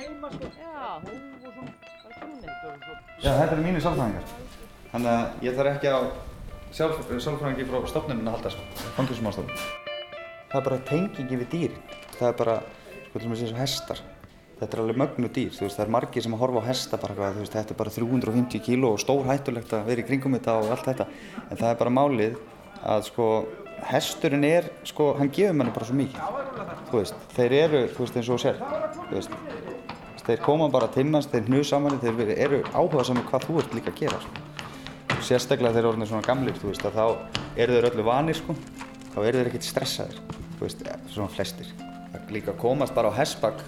heima sko. Já, og svona, bara kynmyndur og svo. Já, þetta eru mínir sálfræðingar. Þannig að ég þarf ekki á sjálf, sálfræðingi frá stofnunum að halda, sko. Fangilsumánstofnun. Það er bara tengingi við dýrin. Það er bara, sko, til og með þessu hestar. Þetta er alveg mögnu dýr, þú veist, það er margir sem að horfa á hesta bara hvað, þú veist, þetta er bara 350 kíló og stór hættulegt að vera í kringum þetta og allt þetta. En það er bara málið að, sko, hesturinn er, sko, hann gefur manni bara svo mikið. Þú veist, þeir eru, þú veist, eins og sér, þú veist, þeir koma bara til manns, þeir hnuð saman, þeir eru áhuga saman hvað þú ert líka að gera. Sko. Sérstaklega þeir eru orðinir svona gamlir, þú veist, að þá eru þeir öllu vanir, sko. Þá eru þeir ekkert stressaðir, þú veist, svona flestir. Að líka komast bara á hestbakk,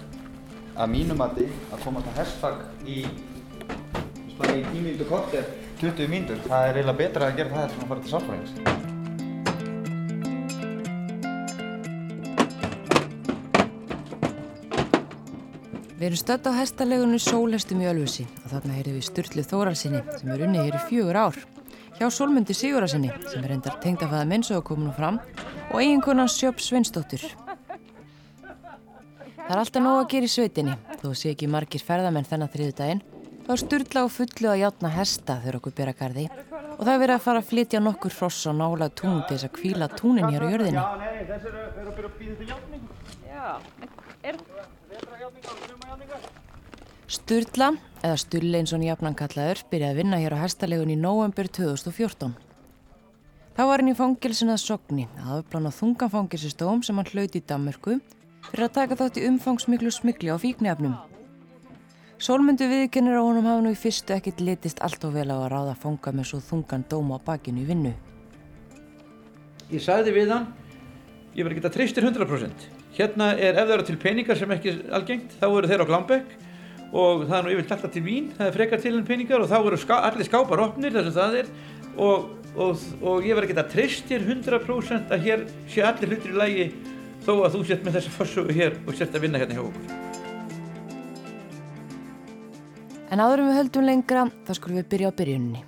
að mínum mati, að komast á hestbakk í, í 10 mínútur korter, 20 mínútur, það er eiginlega betra að gera það en að fara til sálfræðings. Við erum stödd á hestalegunni Sólhestum í Ölfusi og þarna heyrðum við Sturlu Þóralsinni sem er unni hér í fjögur ár. Hjá Sólmundi Sigurarsinni sem er endar tengd að faða menns og komin fram og eiginkonan Sjöp Sveinsdóttur. Það er alltaf nóg að gera í sveitinni þó sé ekki margir ferðamenn þennan þriðu daginn. Þá er Sturla og fullu að játna hesta þegar okkur bera gardi og það er verið að fara að flytja nokkur fross á nála tún til þess að kvíla túnin hér á jörðinni. Sturla, eða Stulli eins og hann jafnan kallaður, byrjaði að vinna hér á hestalegun í nóvembur 2014. Þá var hann í fangilsin að Sogni, að afplána þungan fangilsistóm sem hann hlaut í Danmörku fyrir að taka þátt í umfangsmiklu smikli á fíknefnum. Sólmundu viðkennir á honum hafa nú í fyrstu ekkit litist allt og vel á að ráða fanga með svo þungan dóm á bakinu í vinnu. Ég sagði við hann, ég verði geta treystir 100%. Hérna er ef það eru til peningar sem ekki er algengt, þá eru þeir á Glambekk og það er nú yfirlt alltaf til vín, það er frekar til en peningar og þá eru ská, allir skápar opnir þar sem það er og, og, og ég verði geta treystir 100% að hér sé allir hlutir í lægi þó að þú sért með þessa fórsögu hér og sért að vinna hérna hjá okkur. En áður en við höldum lengra, þá skulum við byrja á byrjunni.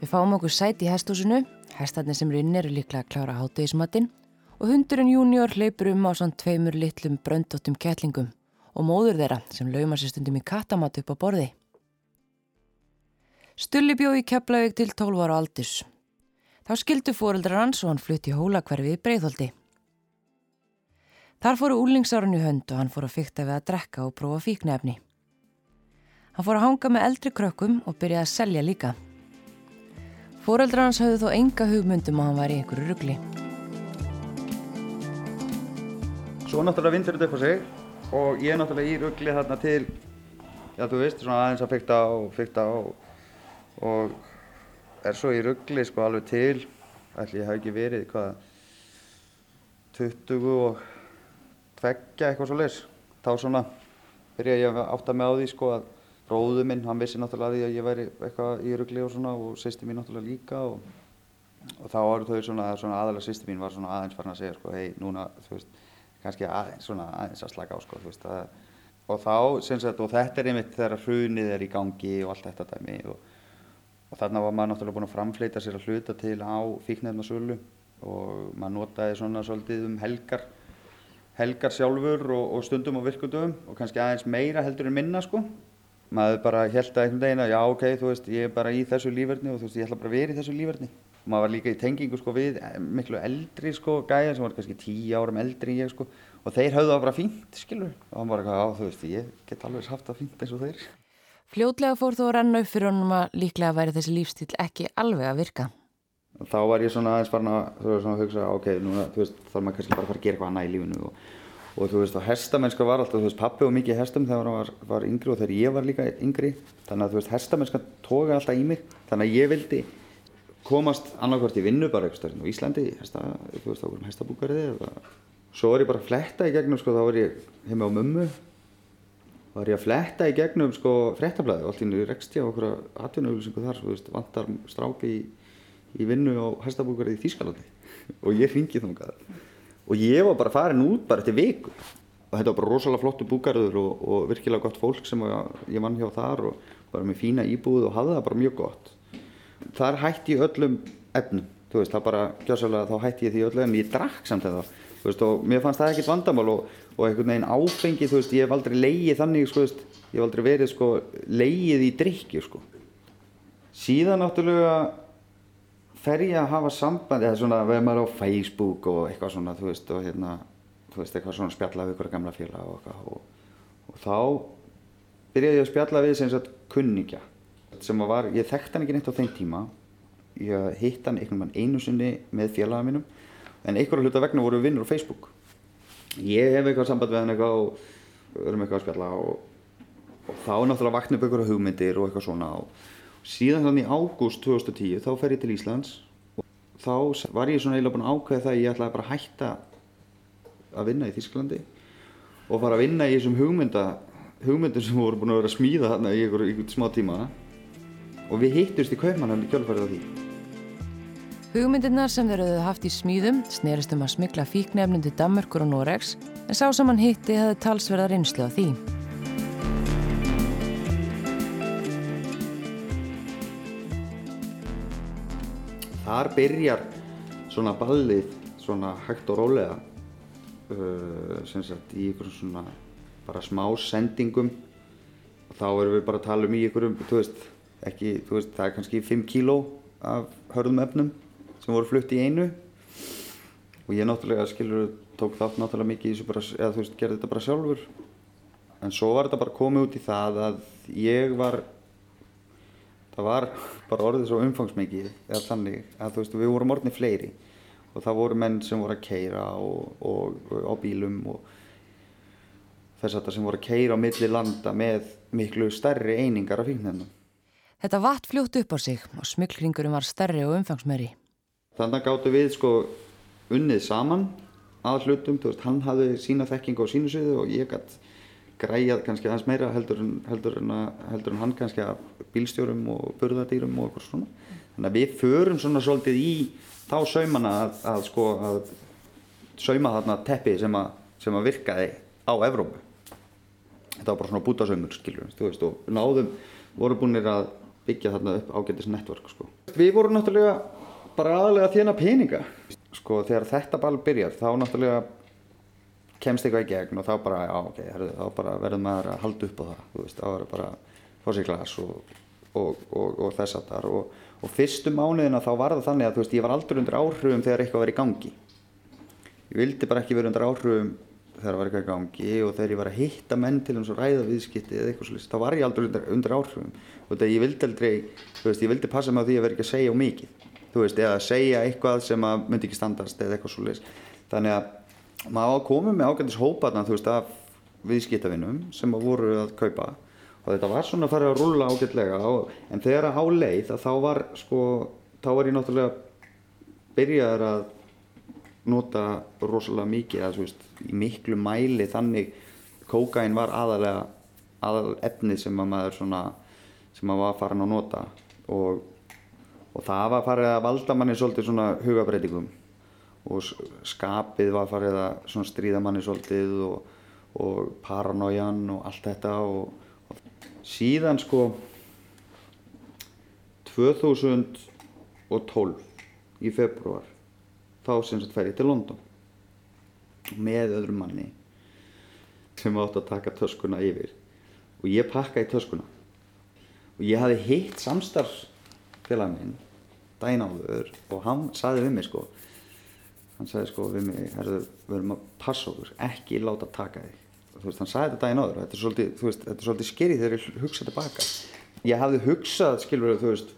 Við fáum okkur sæti í hesthúsinu, hestarnir sem eru inni eru líklega að klára hátegismatinn og hundurinn júnior hleypur um á svona tveimur litlum bröndóttum kettlingum og móður þeirra sem lauma sér stundum í kattamat upp á borði. Stulli bjóð í Keflavík til 12 ára aldurs. Þá skildu fóreldrar hans og hann flutti í hólakverfi í Breiðholti. Þar fóru úlingsárun í hönd og hann fór að fykta við að drekka og prófa fíknefni. Hann fór að hanga með eldri krökkum og byrjaði að selja líka. Fóreldrar hans hafðu þó enga hugmyndum að hann var í einhverju ruggli. Svo náttúrulega vindur þetta upp á sig og ég er náttúrulega í ruggli þarna til, já þú veist, svona aðeins að fykta og fykta og, og er svo í ruggli sko alveg til, ætli ég hef ekki verið, hvað, 20 og tveggja eitthvað svo leis. Þá svona byrja ég að átta mig á því sko að bróðu minn, hann vissi náttúrulega því að ég væri eitthvað í ruggli og svona og sýsti mín náttúrulega líka og, og þá voru þau svona, svona aðalega sýsti mín var svona aðeins farin að segja sko, hei núna, þú veist, kannski aðeins, svona, aðeins að slaka á sko, veist, að, og þá, sem sagt, og þetta er einmitt þegar hrunið er í gangi og allt þetta dæmi og, og þarna var maður náttúrulega búinn að framfleyta sér að hluta til á fíknefnasölu og maður notaði svona svolítið um helgar, helgar sjálfur og, og stundum og virkundum og kannski aðeins meira heldur en minna sko. Maður bara held að einhvern veginn að já ok, þú veist, ég er bara í þessu lífverðni og þú veist, ég ætla bara að vera í þessu lífverðni. Og maður var líka í tengingu sko við miklu eldri sko gæja sem var kannski tíu árum eldri en ég sko og þeir höfðu það bara fínt, skilur. Og hann bara, já þú veist, ég get alveg haft það fínt eins og þeir. Fljótlega fór þó að renna upp fyrir honum að líklega væri þessi lífstíl ekki alveg að virka. Og þá var ég svona aðeins farin að, þú veist, svona að hugsa, ok, núna, þú veist, þá er maður kannski bara að fara að gera eitthvað annað í lífinu og, og þú veist, og hestamennska var alltaf, þú veist, pappi var mikið hestum þegar hann var, var yngri og þegar ég var líka yngri, þannig að þú veist, hestamennska tóka alltaf í mig, þannig að ég vildi komast annarkvært í vinnu bara eitthvað á Íslandi, hesta, veist, þá vorum hestabúkariði svo var ég bara að fletta í gegnum, sko, þá var ég heima á mömmu, var ég að fletta í gegnum, sko, frettablaði, allt í nú rekst ég á okkur atvinnuauðlýsingu þar, svo, veist, vantar stráki í, í vinnu á hestabúkariði í Þýskalandi. Og ég ringi þungað og ég var bara farin út bara eftir viku. Og þetta var bara rosalega flottu búgarður og, og virkilega gott fólk sem ég vann hjá þar og bara með fína íbúð og hafði það bara mjög gott þar hætti ég öllum efnum veist, það bara, gjössalega, þá hætti ég því öllum en ég drakk samt eða þú veist, og mér fannst það ekkert vandamál og, og einhvern veginn áfengi, þú veist, ég hef aldrei leigið þannig, sko, veist, ég hef aldrei verið, sko, leigið í drikju, sko. Síðan náttúrulega fer ég að hafa samband, eða svona, veð maður á Facebook og eitthvað svona, þú veist, og hérna, þú veist, eitthvað svona spjalla við ykkur gamla félag og og, og þá byrjaði ég að spjalla við sem sagt kunningja, sem var, ég þekkti hann ekki neitt á þeim tíma, ég hitt hann einhvern veginn einu sinni með félaga mínum, en einhverju hluta vegna voru við vinnur á Facebook. Ég hef eitthvað samband við hann eitthvað og við erum eitthvað að spjalla og, og þá náttúrulega vakna upp einhverju hugmyndir og eitthvað svona og síðan þannig í ágúst 2010 þá fer ég til Íslands og þá var ég svona eiginlega búin að ákveða það að ég ætlaði bara að hætta að vinna í Þísklandi og fara að vinna í þessum hugmynda hugmyndir sem voru búin að vera smíða þarna í einhver, einhver smá tíma og við hittust í kaupmannum í kjölfarið á því. Hugmyndirnar sem þeir höfðu haft í smíðum snerist um að smikla fíknefnin til Danmörkur og Noregs en sá sem hann hitti hefði talsverða reynslu á því. Þar byrjar svona ballið svona hægt og rólega uh, sem sagt í einhverjum svona bara smá sendingum og þá erum við bara að tala um í einhverjum, þú veist, ekki, þú veist, það er kannski 5 kíló af hörðum efnum sem voru flutt í einu. Og ég náttúrulega, skilur, tók þátt náttúrulega mikið í þessu bara, eða þú veist, gerði þetta bara sjálfur. En svo var þetta bara komið út í það að ég var það var bara orðið svo umfangsmikið eða þannig að þú veist við vorum orðinni fleiri. Og það voru menn sem voru að keira og, og, og á bílum og þess að það sem voru að keira á milli landa með miklu stærri einingar af fíknefnum. Þetta vatt fljótt upp á sig og smikringurinn var stærri og umfangsmeri. Þannig gáttu við sko unnið saman að hlutum, þú veist, hann hafði sína þekking á sínu sviðu og ég gætt græjað kannski aðeins meira heldur en, heldur en, að, heldur en hann kannski af bílstjórum og burðardýrum og eitthvað svona. Þannig að við förum svona svolítið í þá saumana að, að sko að sauma þarna teppi sem að, sem að virkaði á Evrópu. Þetta var bara svona bútasaumur skilur, þú veist, og náðum voru búinir að byggja þarna upp ágætis network sko. Við vorum náttúrulega bara aðalega að þjána peninga. Sko þegar þetta ball byrjar þá náttúrulega kemst eitthvað í gegn og þá bara, já ok, herðu, þá bara verður maður að halda upp á það, þú veist, þá verður bara glas og, og, og, og þess að þar og, fyrstu mánuðina þá var það þannig að þú veist, ég var aldrei undir áhrifum þegar eitthvað var í gangi. Ég vildi bara ekki vera undir áhrifum þegar var eitthvað í gangi og þegar ég var að hitta menn til eins og ræða viðskipti eða eitthvað svolítið, þá var ég aldrei undir, undir áhrifum. Og þetta ég vildi aldrei, þú veist, ég vildi passa mig á því að vera ekki að segja mikið, þú veist, eða að segja eitthvað sem að myndi ekki standast eða eitthvað svolítið. Þannig að maður komið með ágændis hópaðna þú veist af viðskiptavinnum sem að voru að kaupa. Og þetta var svona að fara að rulla ágætlega og, en þegar að á leið að þá var sko, þá var ég náttúrulega byrjaður að nota rosalega mikið þú veist í miklu mæli þannig kókain var aðalega aðal efnið sem að maður svona sem maður var farin að nota. Og, og það var farið að valda manni svolítið svona hugabreitingum og skapið var farið að stríða manni svolítið og, og paranoian og allt þetta. Og, og síðan sko 2012 í februar þá sem sagt fer ég til London með öðrum manni sem átt að taka töskuna yfir og ég pakka í töskuna og ég hafi hitt samstarfsfélag minn dæn áður og hann saði við mig sko hann sagði sko við mig, herðu, við erum að passa okkur, ekki láta taka þig. Þú veist, hann sagði þetta daginn áður, þetta er svolítið, veist, þetta er svolítið skerið þegar ég hugsa tilbaka. Ég hafði hugsað, skilur þú veist,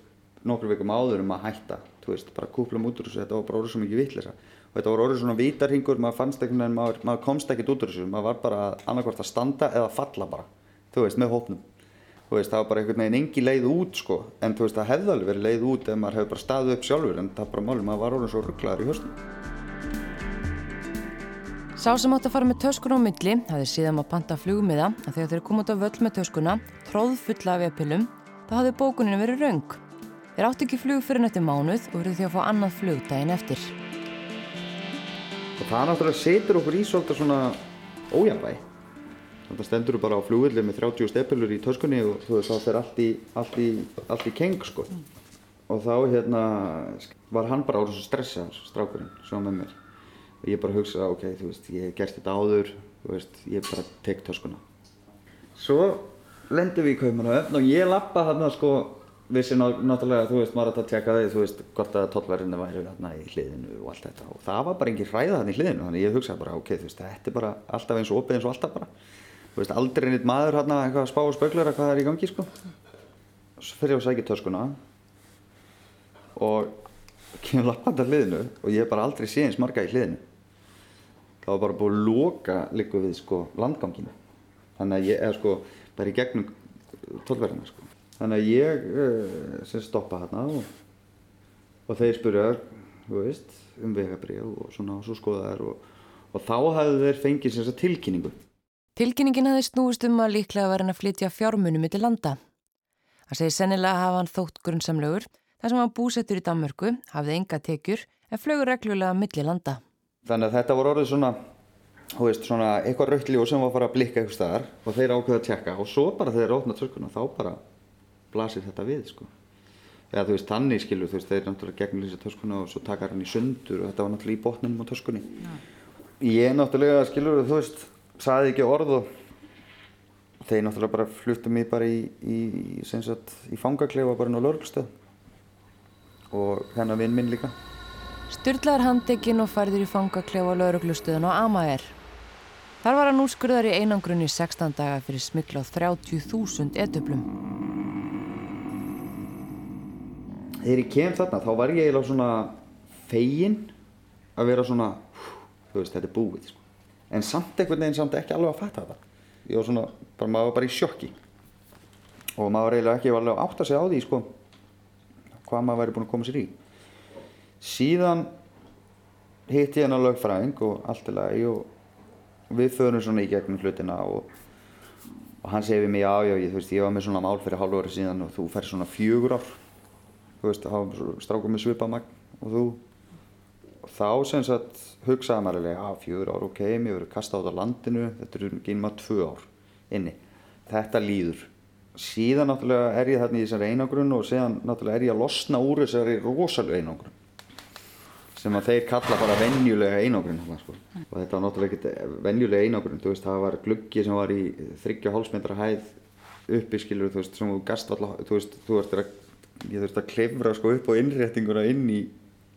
nokkur vikum áður um að hætta, þú veist, bara kúplum út úr þessu, þetta var bara orðið svo mikið vittlisa. Og þetta var orðið svona vítarhingur, maður fannst ekkert, en maður, maður komst ekkert út úr þessu, maður var bara annarkvært að standa eða falla bara, þú veist, með hópnum. Þú veist, það var bara einhvern veginn engi leið út sko, en þú veist, það hefði alveg verið leið út ef maður hefði bara staðið upp sjálfur, en það bara málum, maður var orðin svo rugglaður í höstum. Sá sem átt að fara með töskuna á milli hafði síðan að panta flugmiða að þegar þeir komið út á völl með töskuna, tróð fulla af epilum, þá hafði bókunin verið raung. Þeir átti ekki flug fyrir nætti mánuð og verið því að fá annað flug daginn eftir. Og það náttúrulega setur okkur í svolítið svona ójafnvæg. Þetta stendur bara á flugvilli með 30 stepilur í töskunni og þú veist, þá fer allt í, allt í, allt í keng sko. Og þá hérna var hann bara orðið svo stressað, strákurinn, var með mér. og ég bara hugsa, ok, þú veist, ég gert þetta áður, þú veist, ég bara tek töskuna. Svo lendum við í Kaupmannahöfn og ég lappa þarna sko, vissi ná, náttúrulega, þú veist, maður átti að tjekka því, þú veist, hvort að tollverðinu væri þarna í hliðinu og allt þetta og það var bara engin hræða þarna í hliðinu, þannig ég hugsaði bara, ok, þú veist, þetta er bara alltaf eins og opið eins og alltaf bara. Þú veist, aldrei neitt maður hérna eitthvað að spá og spöglur að hvað er í gangi, sko. Svo fer ég að sækja töskuna og kemur lappandi að hliðinu og ég hef bara aldrei séð eins marga í hliðinu. Það var bara búið að loka líka við sko landganginu. Þannig að ég er sko bara í gegnum tollverðina sko. Þannig að ég uh, sem stoppa hérna og, og þeir spurja, veist, um vegabrið og svona og svo skoða þær og, og þá hafðu þeir fengið sem þess tilkynningu. Tilkynningin hafði snúist um að líklega var hann að flytja fjármunum millir landa. Hann segir sennilega hafa hann þótt grunnsamlegur þar sem hann búsettur í Danmörku, hafði enga tekjur en flögur reglulega millir landa. Þannig að þetta voru orðið svona, þú veist, svona eitthvað rautt ljós sem var að fara að blikka eitthvað staðar og þeir ákveða að tjekka og svo bara þeir rótna töskuna þá bara blasir þetta við, sko. Eða þú veist, þannig skilur, þú veist, þeir náttúrulega gegnum lýsa töskuna og svo takar hann í sundur og þetta var náttúrulega í botninum á töskunni. Ég náttúrulega, skilur, þú veist, saði ekki orð og þeir náttúrulega bara fluttu mig bara í, í, sagt, í fangaklefa bara inn á lörgstöð og hennar vinn minn líka. Sturla er handekinn og færður í fangaklefa á lauruglustöðun á Amager. Þar var hann úrskurðar í einangrun í 16 daga fyrir smikla á 30.000 etöflum. Þegar ég kem þarna þá var ég eiginlega svona fegin að vera svona, þú veist, þetta er búið, sko. En samt einhvern veginn samt ekki alveg að fatta þetta. Ég var svona, bara, maður var bara í sjokki. Og maður var eiginlega ekki alveg að átta sig á því, sko, hvað maður væri búinn að koma sér í. Síðan hitti ég hennar lögfræðing og allt er lagi og við förum svona í gegnum hlutina og, og hann segir við mig, já, já, ég, veist, ég var með svona mál fyrir hálfu ári síðan og þú fær svona fjögur ár. Þú veist, strákum með svipamagn og þú. Og þá sem sagt hugsaði maður alveg að fjögur ár, ok, mér verður kastað át á landinu þetta eru ekki maður tvö ár inni, þetta líður. Síðan náttúrulega er ég þarna í þessari einangrun og síðan náttúrulega er ég að losna úr þessari rosalega einangrun sem að þeir kalla bara venjulega einangrun hérna, sko. og þetta var náttúrulega ekkert venjulega einangrun, þú veist, það var gluggi sem var í þryggja hálsmetra hæð uppi skilur, þú veist, sem þú gast valla, þú veist, þú veist, ég þurfti að klefra sko upp á innréttinguna inn í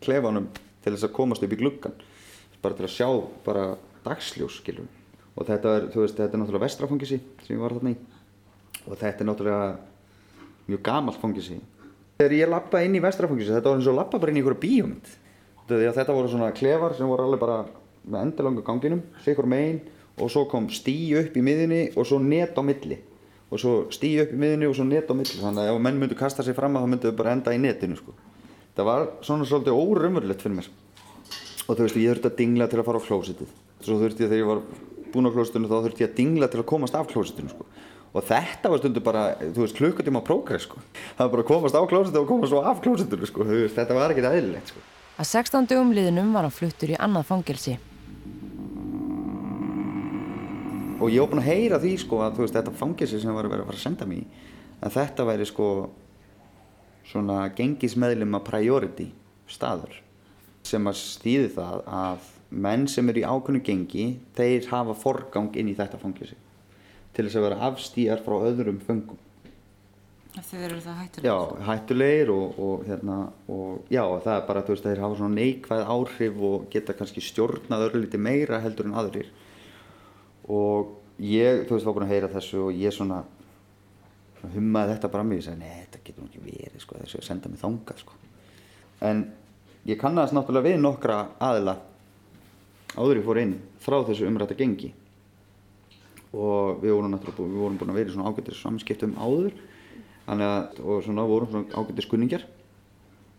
klefanum til þess að komast upp í gluggan bara til að sjá bara dagsljós skilur og þetta er, þú veist, þetta er náttúrulega vestrafangisi sem ég var þarna í. Og þetta er náttúrulega mjög gamalt fangisi þegar ég lappa inn í vestrafangisi þetta var eins og lappa bara inn í einhverju bíómynd þetta voru svona klefar sem voru alveg bara með endalanga ganginum sikur megin og svo kom stí upp í miðinni og svo net á milli og svo stí upp í miðinni og svo net á milli þannig að ef menn myndu kasta sig fram að það myndu bara enda í netinu sko. það var svona svolítið órumverulegt fyrir mér og þú veist ég þurfti að dingla til að fara á klósitið svo þurfti ég þegar ég var búinn á klósitinu þá þurfti ég að dingla til að komast af klósitinu sko. og þetta var stundu bara veist klukkutíma prógress sko. það var bara að komast á klósitinu og komast svo af klósitinu sko. þetta var ekkert aðlilegt sko. Að 16 dögum liðinum var hann fluttur í annað fangelsi. Og ég búinn að heyra því sko að veist þetta fangelsi sem var að vera að fara að senda mér í að þetta væri sko svona gengismeðlum að priority staður sem að stýði það að menn sem eru í ákveðnu gengi þeir hafa forgang inn í þetta fangelsi til þess að vera afstýjar frá öðrum föngum. Þeir eru það hættulegir? Já, hættulegir og, og, hérna, og já, það er bara, veist, þeir hafa svona neikvæð áhrif og geta kannski stjórnað örlítið meira heldur en aðrir. Og ég, þú veist, var búin að heyra þessu og ég svona hummaði þetta bara að mig og sagði, nei, þetta getur ekki verið, sko, þessu að senda mig þangað, sko. En ég kannast náttúrulega við nokkra aðila áður ég fór inn frá þessu umrætta gengi og við vorum náttúrulega, við vorum búin að vera í svona ágættir samskiptum áður Þannig að, og svona vorum svona ágættir skunningar.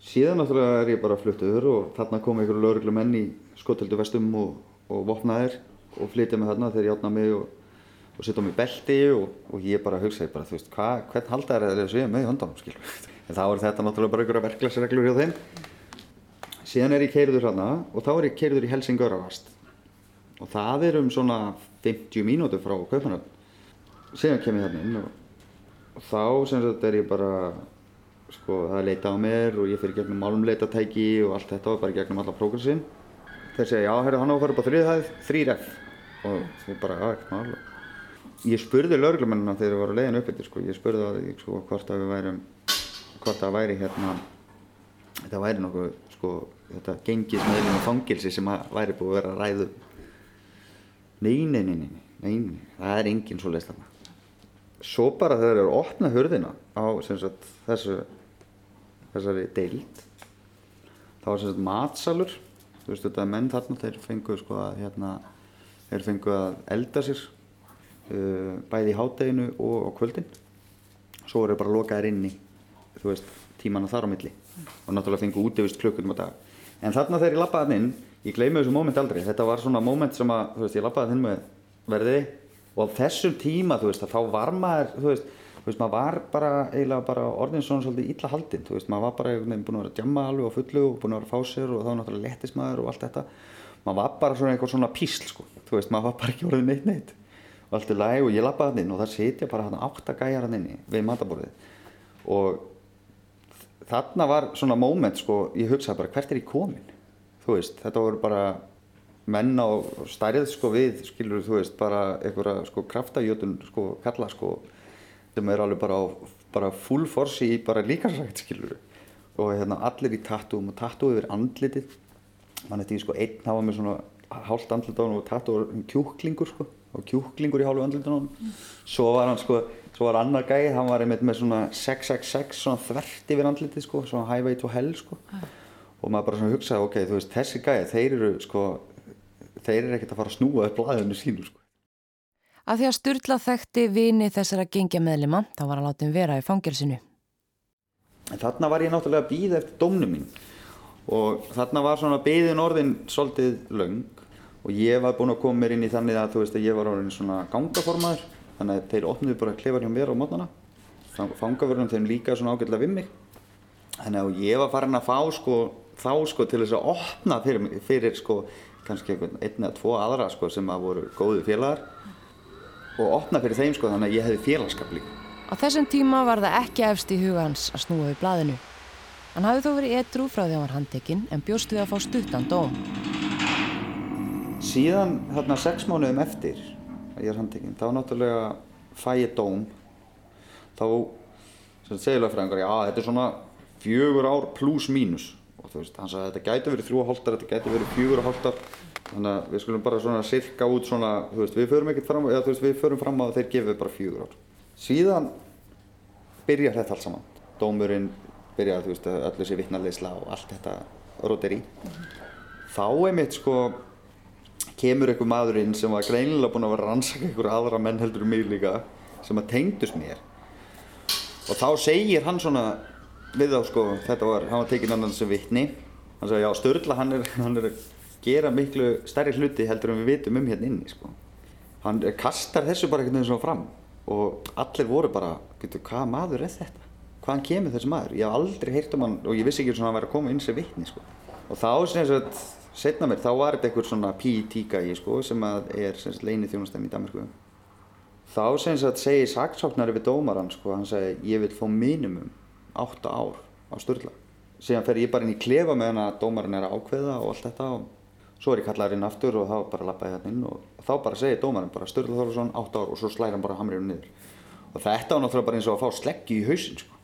Síðan náttúrulega er ég bara fluttuður og þarna kom einhverju lauruglu menn í skotöldu vestum og, og vopnaðir og flytja mig þarna þegar ég átna mig og, og setja mig belti og, og ég bara hugsaði bara, þú veist, hva, hvern halda er þessu ég með í höndanum, skilur. En þá er þetta náttúrulega bara einhverja verklagsreglur hjá þeim. Síðan er ég keiriður þarna og þá er ég keiriður í Helsingöravast. Og það er um svona 50 mínútur frá Kaupanöfn. Síðan kem ég þarna inn og þá sem sagt er ég bara sko það er leita á mér og ég fyrir gegnum málumleitatæki og allt þetta og bara gegnum alla prógressin þeir segja, já, herru, hann á að fara upp á þriðhæð, þrýr F. Og ég bara, já, ekki mál. Ég spurði lögreglumennina þegar við varum leiðin upp eftir, sko, ég spurði að sko, hvort að við værum hvort það væri hérna þetta væri nokkuð, sko þetta gengis meðlum fangilsi sem að væri búið að vera að ræðu nei, nei, nei, nei, það er enginn svo leist þarna svo bara þegar þeir eru að opna hurðina á sagt, þessu þessari deild það var sem sagt matsalur. Þú veist þetta menn þarna þeir fengu sko að hérna þeir fengu að elda sér uh, bæði í hádeginu og á kvöldin. Svo þeir bara lokaðir inni þú veist tímana þar á milli og náttúrulega fengu útivist klukkutum á dag. En þarna þegar ég lappaði hann inn ég gleymi þessu móment aldrei. Þetta var svona móment sem að þú veist ég lappaði hann með verði og á þessum tíma þú veist að þá var maður þú veist þú veist, maður var bara eiginlega bara orðin svona svolítið illa haldinn, þú veist, maður var bara einhvern veginn búin að vera djamma alveg á fullu og búin að vera að fá sér og þá náttúrulega lettist maður og allt þetta. Maður var bara svona eitthvað svona písl sko, þú veist, maður var bara ekki orðin neitt neitt. Og allt er læg og ég lappaði hann inn og það setja bara hann átt að gæja hann inni við mataborðið og þarna var svona moment sko, ég hugsaði bara hvert er ég komin þú veist, þetta voru bara menn á stærið sko við skilur þú veist, bara einhverja sko kraftajötun sko kalla sko sem er alveg bara, bara full force í bara líkarsrækt skilur og hérna allir í tattúum og tattú yfir andlitið. Mann eftir sko einn hafa með svona hálft andlit á hann og tattú um kjúklingur sko og kjúklingur í hálfu andlitin á hann svo var hann sko, svo var annar gæði hann var einmitt með svona 666 svona þvert yfir andlitið sko, svona highway to hell sko. Ah. og maður bara svona hugsaði ok, þú veist þessi gæði, þeir eru sko þeir eru ekkert að fara að snúa upp blæðinu sínu sko. Af því að Sturla þekkti vini þessara gengja meðlima, þá var hann látið vera í fangilsinu. Þarna var ég náttúrulega að býða eftir dómnum mín og þarna var svona byðin orðin svolítið laung og ég var búinn að koma mér inn í þannig að þú veist að ég var orðin svona gangaformaður. Þannig að þeir opniði bara klefar hjá mér á mótnana fangavörnum þeim líka svona ágætlega við mig. Þannig að ég var farin að fá sko þá sko til þess að opna fyrir, fyrir sko kannski einn eða tvo aðra sko sem að voru góði félagar og opna fyrir þeim sko þannig að ég hefði félagskap líka. Á þessum tíma var það ekki efst í huga hans að snúa við blaðinu. Hann hafði þó verið edru frá því að hann var handtekinn en bjóst við að fá stuttan dóm. Síðan þarna sex mánuðum eftir að ég er handtekinn þá náttúrulega fæ ég dóm. Þá segir lögfræðingar já þetta er svona fjögur ár pluss mínus og þú veist hann sagði að þetta gæti verið þrjú og hóltar, þetta gæti verið fjögur og hóltar þannig að við skulum bara svona sirka út svona, þú veist, við förum ekkert fram eða þú veist, við förum fram að þeir gefið bara fjögur ár síðan byrjar þetta allt saman. Dómurinn byrjar, þú veist, öll þessi vittnarleysla og allt þetta rótir í þá er mitt sko kemur einhver maðurinn sem var greinilega búin að vera að rannsaka einhver aðra menn heldur um mig líka sem að tengdust mér. Og þá segir hann svona við þá sko, þetta var, hann var tekinn annan sem vittni hann sagði já, Sturla hann er, hann er gera miklu stærri hluti heldur en við vitum um hérna inni sko. hann kastar þessu bara einhvern veginn svona fram og allir voru bara getur, hvað maður er þetta hvaðan kemur þessi maður, ég hef aldrei heyrt um hann og ég vissi ekki svona að hann væri að koma inn sem vittni sko. og þá sem sagt setna mér, þá var þetta einhver svona P.I.T. gæi sko, sem er leinið þjónastæmi í Danmarku þá sem sagt segir saksóknari við dómaran sko, hann segi ég vil fá minimum 8 ár á Sturla síðan fer ég bara inn í klefa með hann að dómaran er að ákveða og allt þetta og Svo er ég kallaður inn aftur og þá bara lappaði hérna inn og þá bara segir dómarinn bara Sturla Þorvarsson 8 ár og svo slæði hann bara hamriðum niður. Og þetta var náttúrulega bara eins og að fá sleggju í hausin sko.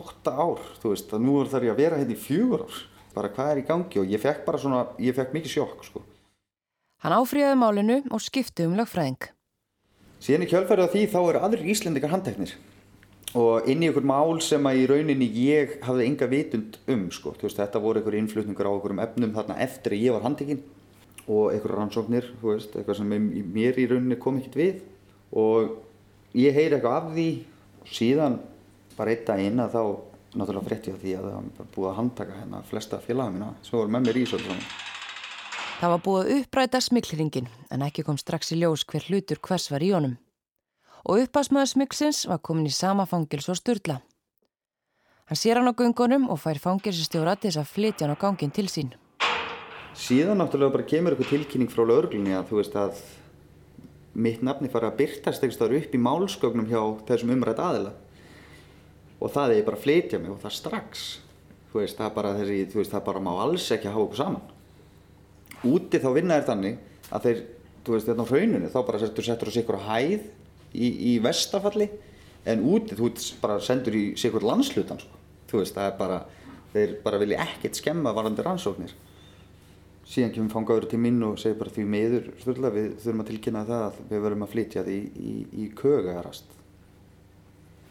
8 ár, þú veist, að nú þarf ég að vera hérna í fjögur ár. Bara hvað er í gangi og ég fekk bara svona, ég fekk mikið sjokk sko. Hann áfríðaði málinu og skipti um lögfræðing. Síðan í kjölfærið af því þá eru aðrir íslendikar handteknir og inn í einhver mál sem að í rauninni ég hafði enga vitund um sko. veist, þetta voru einhver innflutningar á einhverjum efnum þarna eftir að ég var handekinn og einhverja rannsóknir veist, eitthvað sem mér í rauninni kom ekkert við. Og ég heyri eitthvað af því. Og síðan bara inn að þá náttúrulega frétti á því að það var búið að handtaka hérna flesta félaga mína sem voru með mér í svolítið Það var búið að uppræta smikliringin en ekki kom strax í ljós hver hlutur hvers var í honum og uppasmaður smygsins var komin í sama fangils og styrla. Hann sér hann á gungunum og fær fangilsistjóra til þess að flytja hann á gangin til sín. Síðan náttúrulega bara kemur eitthvað tilkynning frá lögurglunni að þú veist að mitt nafni fara að byrtast eitthvað upp í málskögnum hjá þessum umrætt aðila og það er bara að flytja mig og það strax þú veist það bara, þessi, þú veist, það bara má alls ekki hafa okkur saman úti þá vinna þér þannig að þeir, þú veist, þetta á hrauninu þá bara settur settur á sikur á hæð í, í vestafalli en úti þú bara sendur í sikur landslutan sko. þú veist, það er bara þeir bara vilja ekkert skemma varandi rannsóknir. Síðan kemur fangaður til mín og segir bara því miður Sturla, við þurfum að tilkynna það að við verum að flytja því í, í, í kögarast.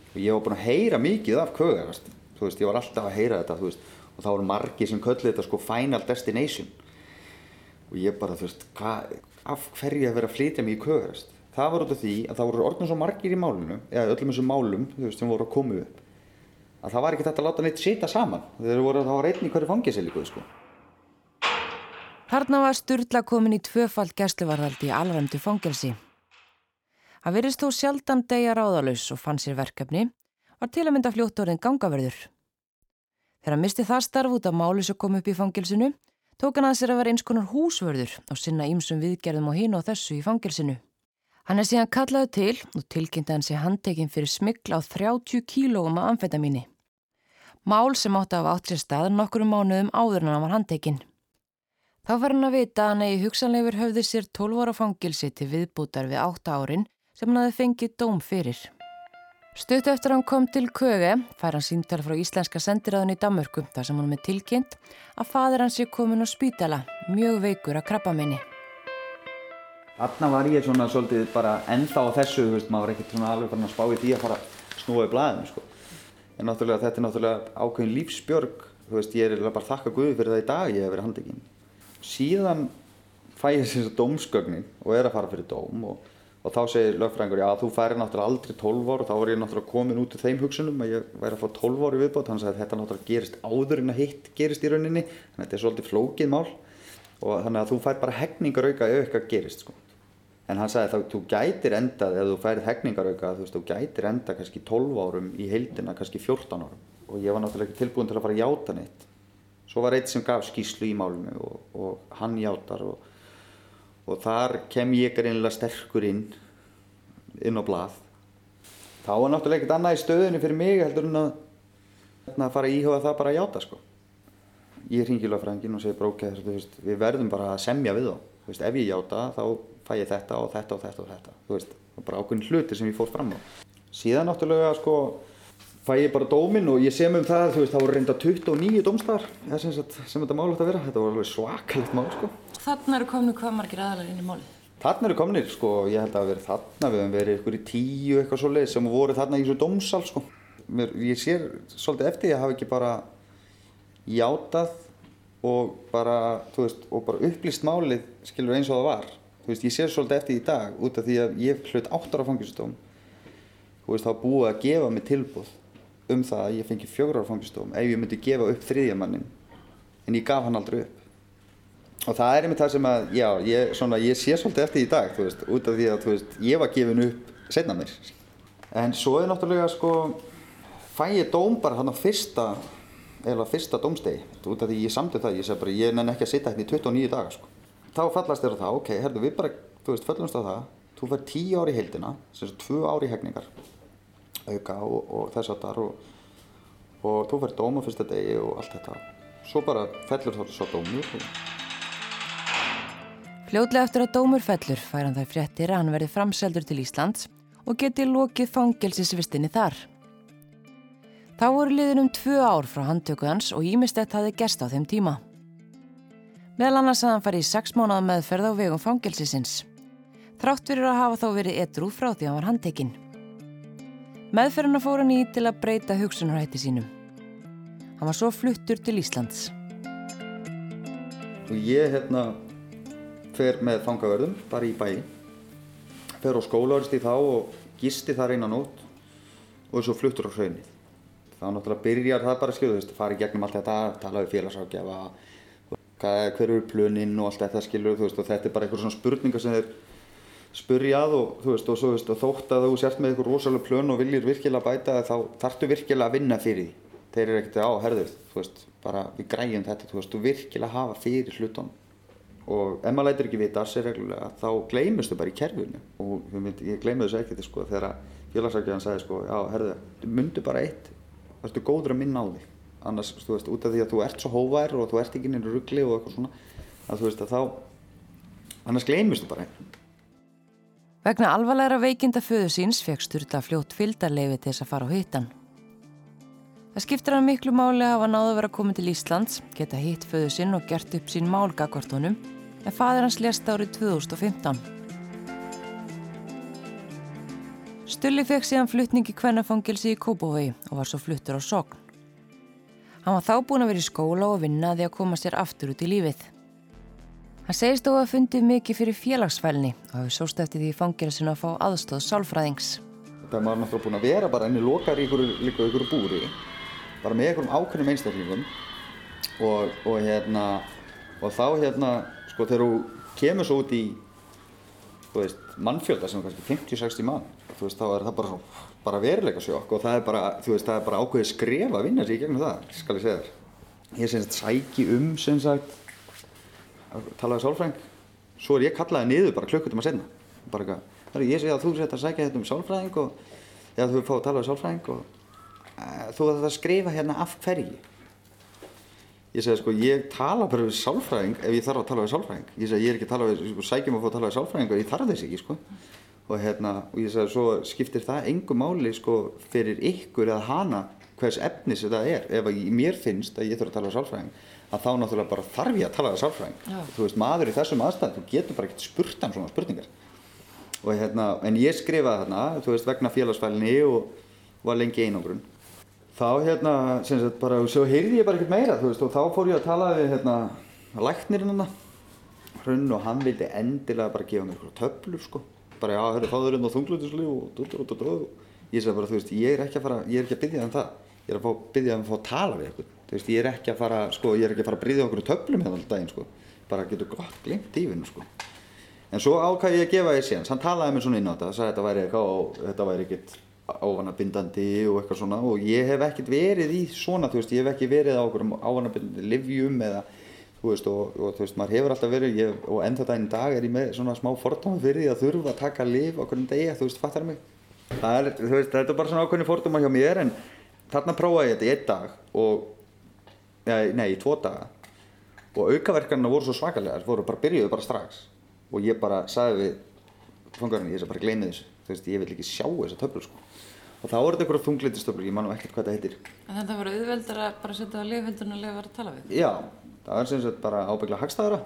Og ég var búinn að heyra mikið af kögarast. Þú veist, ég var alltaf að heyra þetta veist, og þá voru margir sem köllu þetta sko final destination. Og ég bara, þú veist, hva, af hverju að vera að flytja mig í kögarast það var út af því að það voru orðin svo margir í málunu eða öllum þessum málum, veist, sem voru að koma upp að það var ekki þetta að láta neitt sita saman þeir voru að það var einn í hverju fangisilíku sko. Þarna var Sturla komin í tvöfald gæsluvarðaldi í alvöndu fangelsi. Hann verist þó sjaldan degja ráðalaus og fann sér verkefni, var til að mynda fljóttorinn gangaverður. Þegar hann misti það starf út af máli sem kom upp í fangelsinu, tók hann að sér að vera eins konar húsvörður og sinna ímsum viðgerðum og hinn og þessu í fangelsinu. Hann er síðan kallaðu til og tilkynnti hann sér handtekinn fyrir smikla á 30 kílóum af amfetamíni. Mál sem átti af átt sér stað nokkurum mánuðum áður en hann var handtekinn. Þá var hann að vita að hann eigi hugsanleifur höfði sér 12 ára fangilsi til viðbútar við 8 árin sem hann hafi fengið dóm fyrir. Stutt eftir hann kom til Köge fær hann síntal frá íslenska sendiræðun í Damörku þar sem hann með tilkynnt að fadir hans sé komin á spítala, mjög veikur að krabba minni. Þarna var ég svona svolítið bara ennþá á þessu, veist, maður var ekkert svona alveg bara að spá í því að fara að snúa í blæðinu, sko. En náttúrulega þetta er náttúrulega ákveðin lífsbjörg, veist, ég er bara að þakka Guði fyrir það í dag ég hef verið handekinn. Síðan fæ ég þessi dómsgögnin og er að fara fyrir dóm og, og þá segir lögfræðingur, já þú færi náttúrulega aldrei 12 ár og þá var ég náttúrulega komin út úr þeim hugsunum að ég væri að fá 12 ár í viðbót, sagði að þetta náttúrulega gerist áður en að hitt gerist í rauninni, þannig að þetta er svolítið flókið mál og þannig að þú fær bara hegningarauka ef eitthvað gerist sko. En hann sagði að þú gætir endað, ef þú færið hegningarauka, þú veist, þú gætir endað kannski 12 árum í heildina, kannski 14 árum. Og ég var náttúrulega ekki tilbúin til að fara að játa neitt. Svo var eitt sem gaf skýslu í málunum og, og hann játar og, og þar kem ég greinlega sterkur inn, inn á blað. Þá var náttúrulega ekkert annað í stöðunni fyrir mig heldur en að, að fara að íhuga það bara að játa, sko. Ég ringi lögfræðingin og segi ok, við verðum bara að semja við þá. Veist, ef ég játa þá fæ ég þetta og þetta og þetta og þetta. Þú veist, það var bara ákveðin hluti sem ég fór fram á. Síðan náttúrulega sko fæ ég bara dómin og ég sem um það þú veist, það voru reynda 29 dómstar sem, sem þetta mál átt að vera, þetta var alveg svakalegt mál sko. Þannig eru kominu hvað margir aðalar inn í málið? Þannig eru kominir sko, ég held að verið þarna við hefum verið ykkur í tíu eitthvað svo leið sem voru þarna í þessu dómsal sko. Mér, ég sér svolítið eftir ég hafi ekki bara játað og bara, þú veist, og bara upplýst málið skilur eins og það var veist, ég sé svolítið eftir í dag út af því að ég hlut áttar á fangistóm þú veist, þá búið að gefa mig tilbúð um það að ég fengi fjögur á fangistóm ef ég myndi gefa upp þriðjamannin en ég gaf hann aldrei upp. Og það er einmitt það sem að, já, ég, svona, ég sé svolítið eftir í dag, þú veist, út af því að, þú veist, ég var gefin upp setna mér en svo er náttúrulega, sko fæ ég dóm bara hann á fyrsta eða fyrsta dómstegi, út af því ég samtið það, ég segi bara, ég nenn ekki að sitja hérna í 29 daga, sko þá fallast þér á það, ok, herðu við bara, þú veist, föllumst á það, þú fær tíu ári í heildina, sem er tvö ári í hegningar, auka og, og þess að þar og, og þú fær dóma fyrsta degi og allt þetta. Svo bara fellur þá svo dómur. Fljóðlega eftir að dómur fellur fær hann þær fréttir að hann verði framseldur til Íslands og geti lokið fangelsisvistinni þar. Þá voru liðin um tvö ár frá handtöku hans og ímestett hafi gerst á þeim tíma. Meðal annars að hann fari í sex mánuða meðferð á vegum fangelsisins. Þrátt fyrir að hafa þá verið edru frá því að hann var handtekinn. Meðferðina fór hann í til að breyta hugsunarhætti sínum. Hann var svo fluttur til Íslands. Og ég hérna fer með fangaverðum bara í bæi. Fer á skólaurst í þá og gisti þar einan nótt og svo fluttur á hraunið. Þá náttúrulega byrjar það bara skilur, þú veist, fara í gegnum allt þetta, tala við félagsákjafa, hver eru pluninn og allt þetta skilur þú veist og þetta er bara einhver svona spurningar sem þeir spurjað og þú veist og, svo, veist, og þótt að þú sért með einhver rosalega plön og viljir virkilega bæta þá þarftu virkilega að vinna fyrir því. Þeir eru ekkert á herður þú veist bara við græjum þetta þú veist þú virkilega hafa fyrir hlutunum. Og ef maður lætir ekki vita að sér reglulega þá gleymustu bara í kerfinu. Og mynd, ég gleymu þessu ekkert sko þegar félagsækjaðan sagði sko já herðu myndu bara eitt þú góður að minna á því annars, þú veist, út af því að þú ert svo hóvær og þú ert ekki inn í ruggli og eitthvað svona að þú veist að þá annars gleymistu bara Vegna alvarlegra veikinda föðu síns fekk Sturla fljótt fylgdarleifi til þess að fara á hittan. Það skiptir hann miklu máli að hafa náðu að vera komin til Íslands, geta hitt föðu sinn og gert upp sín mál gagvartónum, en fadir hans lést árið 2015. Stulli fekk síðan flutning í kvennafangilsi í Kópavogi og var svo fluttur á Sogn. Hann var þá búin að vera í skóla og vinna því að koma sér aftur út í lífið. Hann segist þó að fundið mikið fyrir félagsfælni og hafi sóst eftir því fangilsinu að fá aðstóð sálfræðings. Það maður náttúrulega búin að vera bara enni lokar í ykkur, búri bara með einhverjum ákveðnum einstaklingum og, og hérna og þá hérna sko þegar þú kemur svo út í veist mannfjölda sem er kannski 50-60 mann þú veist þá er það bara, bara veruleika sjokk og það er bara, veist það er bara ákveðið skref að vinna sér í gegnum það, skal ég segja þér. Ég sem sagt sæki um sem sagt að tala við sálfræðing svo er ég kallaði niður bara klukkutum að senna bara eitthvað, "Herru, ég sé að þú sett að sækja þetta um sálfræðing og eða þú fá að tala við sálfræðing og uh, þú þarf að skrifa hérna af hverju? Ég segi sko ég tala bara við sálfræðing ef ég þarf að tala við sálfræðing ég segi ég er ekki að tala sko, sækjum að fá að tala við sálfræðing og ég þarf þess ekki sko og hérna, og ég segi svo skiptir það engu máli sko fyrir ykkur eða hana hvers efnis þetta er. Ef að mér finnst að ég þarf að tala við sálfræðing að þá náttúrulega bara þarf ég að tala við sálfræðing. Já. þú veist, maður í þessum aðstæðum, þú getur bara ekkert spurt hann svona spurningar. Og hérna, en ég skrifaði þarna, þú veist, vegna félagsfælni og var lengi einangrun. Þá hérna, sem sagt bara, svo heyrði ég bara ekkert meira, þú veist, og þá fór ég að tala við hérna, læknirinn hann og hann vildi endilega bara gefa mér töflur, sko bara, já, hörru, fáður hérna þunglutisli og dú, dú, dú, dú. ég sagði bara, þú veist, ég er ekki að fara ég er ekki að byggja um það, ég er að fá, byggja um að fá að tala við eitthvað, þú veist, ég er ekki að fara sko, ég er ekki að fara að bryðja okkur töflum hérna alltaf daginn, sko, bara getur gott glimt tífinu, sko. En svo ákvað ég að gefa því síðan, hann talaði mér svona inn á þetta, sagði þetta væri eitthvað og þetta væri ekkert ávanabindandi og eitthvað svona. Og ég hef ekkert verið í svona, þú veist, ég hef ekki verið á okkur ávanabindandi livjum eða, þú veist, og, og þú veist, maður hefur alltaf verið, ég, og ennþá daginn í dag er ég með svona smá fordóma fyrir því að þurfa að taka liv á hvernig degi, þú veist, fattar mig? Það er, þú veist, þetta er bara svona ákveðni fordóma hjá mér en þarna prófaði ég þetta í einn dag og, nei, nei, í tvo daga. Og aukaverkanina voru svo svakalegar, voru bara byrjuðu bara strax. Og ég bara sagði við fangarinn, ég sagði bara gleymi þessu. Þú veist, ég vil ekki sjá þessa töflu sko. Og þá voru þetta einhverja þunglindistöflur, ég man nú ekkert hvað þetta heitir. En þetta var auðveldar að bara setja á lifhildun og lifa að tala við. já, það er sem sagt bara ábyggla hagstæðara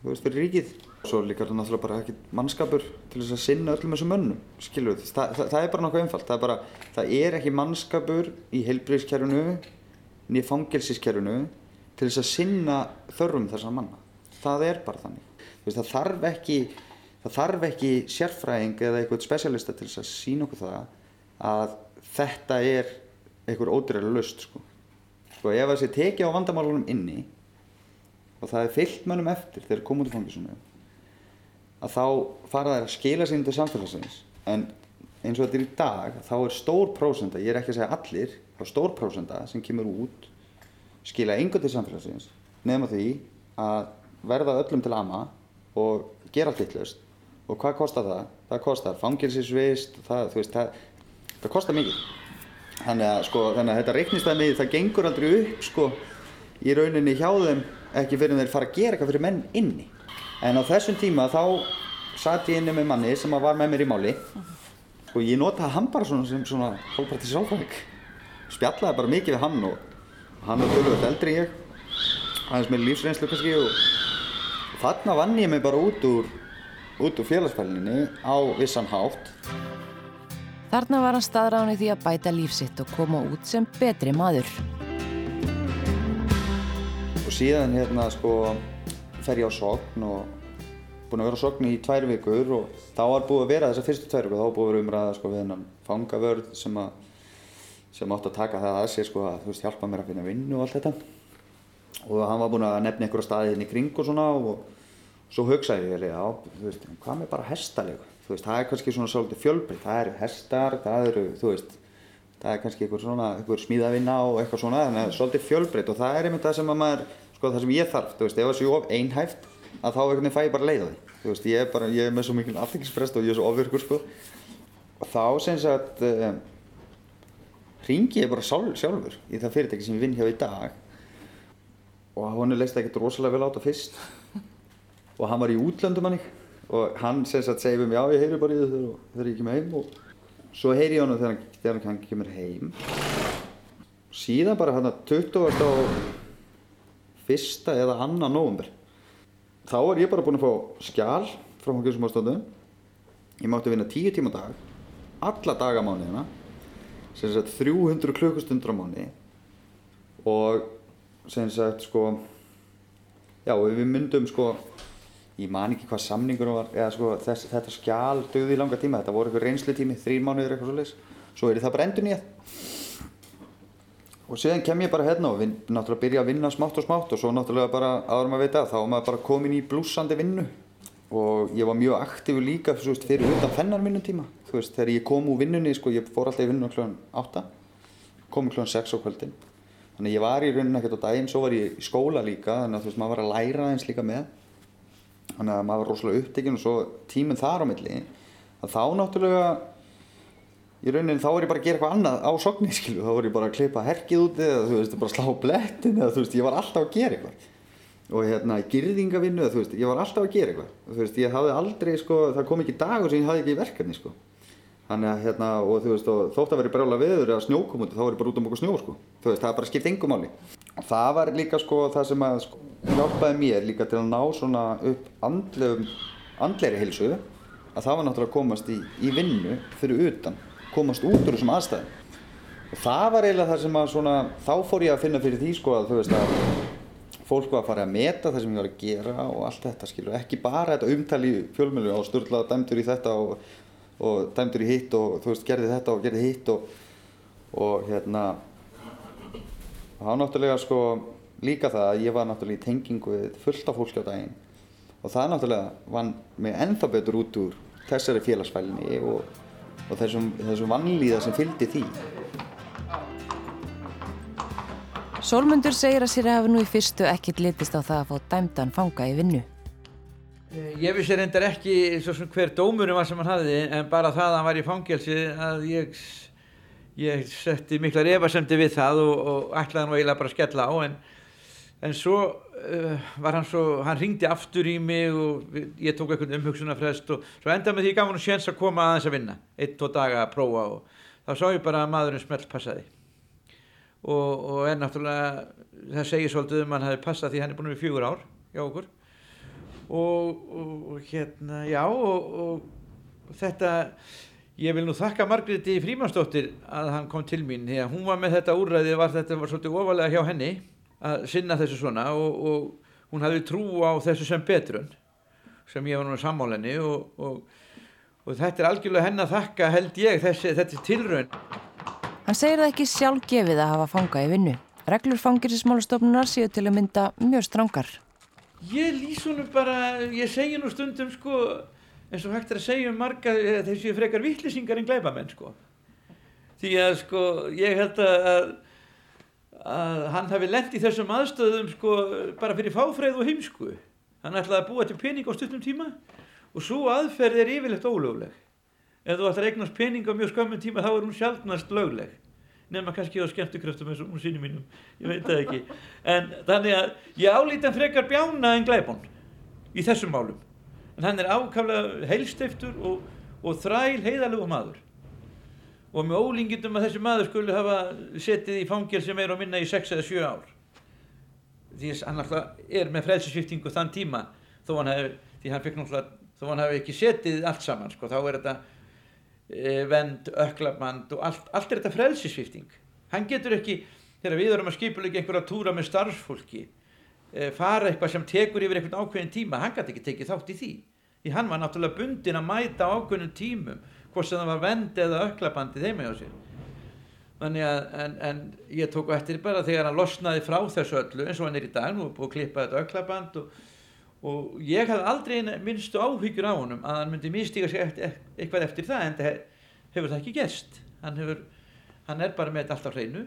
þú veist, fyrir ríkið. Svo líka er það náttúrulega bara ekkert mannskapur til þess að sinna öllum þessum mönnum skilur við, það, það, það er bara nokkuð einfalt það er bara, það er ekki mannskapur í heilbriðskerfinu niður fangelsiskerfinu til þess að sinna þörfum þessar manna. Það er bara þannig. Veist, það þarf ekki það þarf ekki sérfræðing eða eitthvað spesialista til þess að sína okkur það að þetta er einhver ódýrlega löst sko. sko ef það sé tekið á vandamálunum inni og það er fyllt mönnum eftir þegar koma út í fangisunu að þá fara þær að skila sér til samfélagsins en eins og þetta er í dag þá er stór prósenda, ég er ekki að segja allir þá er stór prósenda sem kemur út skila engu til samfélagsins nema því að verða öllum til ama og gera allt vitlaust og hvað kostar það? Það kostar fangilsisvist, það, veist, það, það kostar mikið. Þannig að, sko, þannig að þetta reiknistæmi, það gengur aldrei upp, sko, í rauninni hjá þeim ekki fyrir þeir fara að gera eitthvað fyrir menn inni. En á þessum tíma þá satt ég inni með manni sem var með mér í máli og ég notaði hann bara svona sem svona hálfpartis sálfræðing. Spjallaði bara mikið við hann og hann var tölvöld eldri ég, aðeins með lífsreynslu kannski og þarna vann ég mig bara út úr, út úr félagsfælinni á vissan hátt Þarna var hann staðráni því að bæta lífsitt og koma út sem betri maður. Og síðan hérna sko fer ég á sogn og búinn að vera á sogn í tvær vikur og þá var búið að vera þessar fyrstu tvær vikur þá búið að vera umræða sko við hennan fangavörð sem að sem átti að taka það að sér sko að þú veist hjálpa mér að finna vinnu og allt þetta. Og hann var búinn að nefna einhverja staði inn í kring og svona og svo hugsaði ég já, þú veist, hvað með bara hestalegu þú veist, það er kannski svona svolítið fjölbreytt það eru hestar, það eru, þú veist það er kannski einhver svona, einhver smíðavinna og eitthvað svona, þannig að svolítið fjölbreytt og það er einmitt það sem að maður, sko það sem ég þarf þú veist, ef það sé of einhæft að þá einhvern veginn fæ ég bara leið á því, þú veist, ég er bara ég er með svo mikil aðtækisprest og ég er svo ofvirkur sko. Og þá sem sagt uh, ringi ég bara sjálf, sjálfur í það fyrirtæki sem ég vinn hjá í dag. Og hún leist ekkert rosalega vel á þetta fyrst. Og hann var í útlöndum hann og hann sem sagt við mig já ég heyri bara í þau þegar, ég kemur heim. Og svo heyri ég hann þegar, hann- hann kemur heim. Síðan bara hann að 20. og fyrsta eða annan nóvumber þá var ég bara búinn að fá skjál frá fangilsum ástöndum ég mátti vinna 10 tíma dag alla dagamániðina sem sagt 300 klukkustundur á mánu og sem sagt sko já og við myndum sko ég man ekki hvað samningur var eða sko þess, þetta skjál döði í langa tíma þetta voru eitthvað reynslutími, þrír mánuður eitthvað svoleiðis. Svo er það bara endur nýjað og síðan kem ég bara hérna og vin, náttúrulega byrja að vinna smátt og smátt og svo náttúrulega bara áður maður veit að þá var maður bara komin í blúsandi vinnu. Og ég var mjög aktífur líka veist, fyrir utan þennan vinnutíma þú veist, þegar ég kom úr vinnunni, sko, ég fór alltaf í vinnunni kljóðan 8 kom kljóðan 6 á kvöldin. Þannig ég var í rauninni ekkert á daginn svo var ég í skóla líka, þannig að þú veist, maður var að læra eins líka með. Þannig að maður var rosalega upptekinn og svo tíminn þar á milli að þá náttúrulega í rauninni þá var ég bara að gera eitthvað annað á sogni skilu, þá var ég bara að klippa herkið úti eða þú veist, bara slá blettin eða þú veist, ég var alltaf að gera eitthvað. Og hérna, girðingavinnu eða þú veist, ég var alltaf að gera eitthvað. Þú veist, ég hafði aldrei sko, það kom ekki dagur sem ég hafði ekki í verkefni sko. Þannig að hérna, og þú veist, og þótt að veri brjála veður eða snjó kom út, þá var ég bara út um okkur snjó sko. Þú veist, það bara skipt engum máli. Og það var líka sko það sem að sko, að að það var náttúrulega að komast í, í vinnu fyrir utan, komast út úr þessum aðstæðum. Og það var eiginlega það sem að svona, þá fór ég að finna fyrir því sko að þú veist að fólk var að fara að meta það sem ég var að gera og allt þetta skilur, ekki bara þetta umtali fjölmjölu og sturla dæmdur í þetta og, og dæmdur í hitt og þú veist gerði þetta og gerði hitt og, og hérna þá náttúrulega sko líka það að ég var náttúrulega í tengingu fullt af fólki á daginn. Og það náttúrulega vann mig ennþá betur út úr þessari félagsfælni og, og þessum, þessum vannlíða sem fylgdi því Sólmundur segir að sér hafi nú í fyrstu ekkit litist á það að fá dæmdan fanga í vinnu. Eh, Ég vissi reyndar ekki svo sem hver dómurum var sem hann hafði en bara það að hann var í fangelsi að ég, ég setti miklar efasemdi við það og, og ætlaði nú eiginlega bara að skella á en, en svo var hann svo, hann ringdi aftur í mig og ég tók eitthvað umhugsunarfrest og svo enda með því gaf hann séns að koma aðeins að vinna, einn, tvo daga að prófa og þá sá ég bara að maðurinn smelt passaði og, og er náttúrulega, það segir svolítið um hann hafi passað því hann er búin við fjögur ár hjá okkur. Og, og, og hérna, já og þetta ég vil nú þakka Margréti Frímansdóttir að hann kom til mín því að hún var með þetta úrræði var þetta var svolítið ofalega hjá henni að sinna þessu svona og, og hún hafði trú á þessu sem betrun sem ég var nú sammálenni og, og, og þetta er algjörlega henni að þakka held ég þessi, er tilraun Hann segir það ekki sjálfgefið að hafa fanga í vinnu. Reglur fangilsmálastofnunar séu til að mynda mjög strangar. Ég lýs honum bara, ég segi nú stundum sko, eins og hægt er að segja um marga eh, séu frekar vittlýsingar en glæpamenn sko. Því að sko, ég held að, að, hann hafi lent í þessum aðstöðum sko bara fyrir fáfreið og heimsku. Hann ætlaði að búa til pening á stuttum tíma og svo aðferð er yfirlegt ólögleg. Ef þú ætlar að eignast pening á mjög skömmum tíma þá er hún sjálfnast lögleg. Nema kannski á skemmtukröftum eins og hún sínum mínum, ég veit það ekki. En þannig að ég álíti hann frekar bjána en glæbón í þessum málum. En hann er ákaflega heilstiftur og, og þræl heiðalegu maður og með ólingindum að þessi maður skulle hafa setið í fangel sem er að minna í 6 eða 7 ár. Því að hann alltaf er með frelsisviftingu þann tíma þó hann hef, því hann fikk náttúrulega þó hann hef ekki setið allt saman sko, þá er þetta e, vend, öklaband og allt, allt er þetta frelsisvifting hann getur ekki, þegar við erum að skipulega einhverja túra með starfsfólki e, fara eitthvað sem tekur yfir einhvern ákveðin tíma, hann gæti ekki tekið þátt í því. Því hann var náttúrulega bundin að mæta á ákveðin tímum hvort sem það var vend eða öklabandi þeim hjá sér. Þannig að en, en ég tók eftir bara þegar hann losnaði frá þessu öllu eins og hann er í dag, nú er búið að klippa þetta öklaband og, og ég hafði aldrei minnstu áhyggjur á honum að hann myndi místíka sig eftir, eitthvað eftir það en það hefur það ekki gerst. Hann, hefur, hann er bara með þetta alltaf hreinu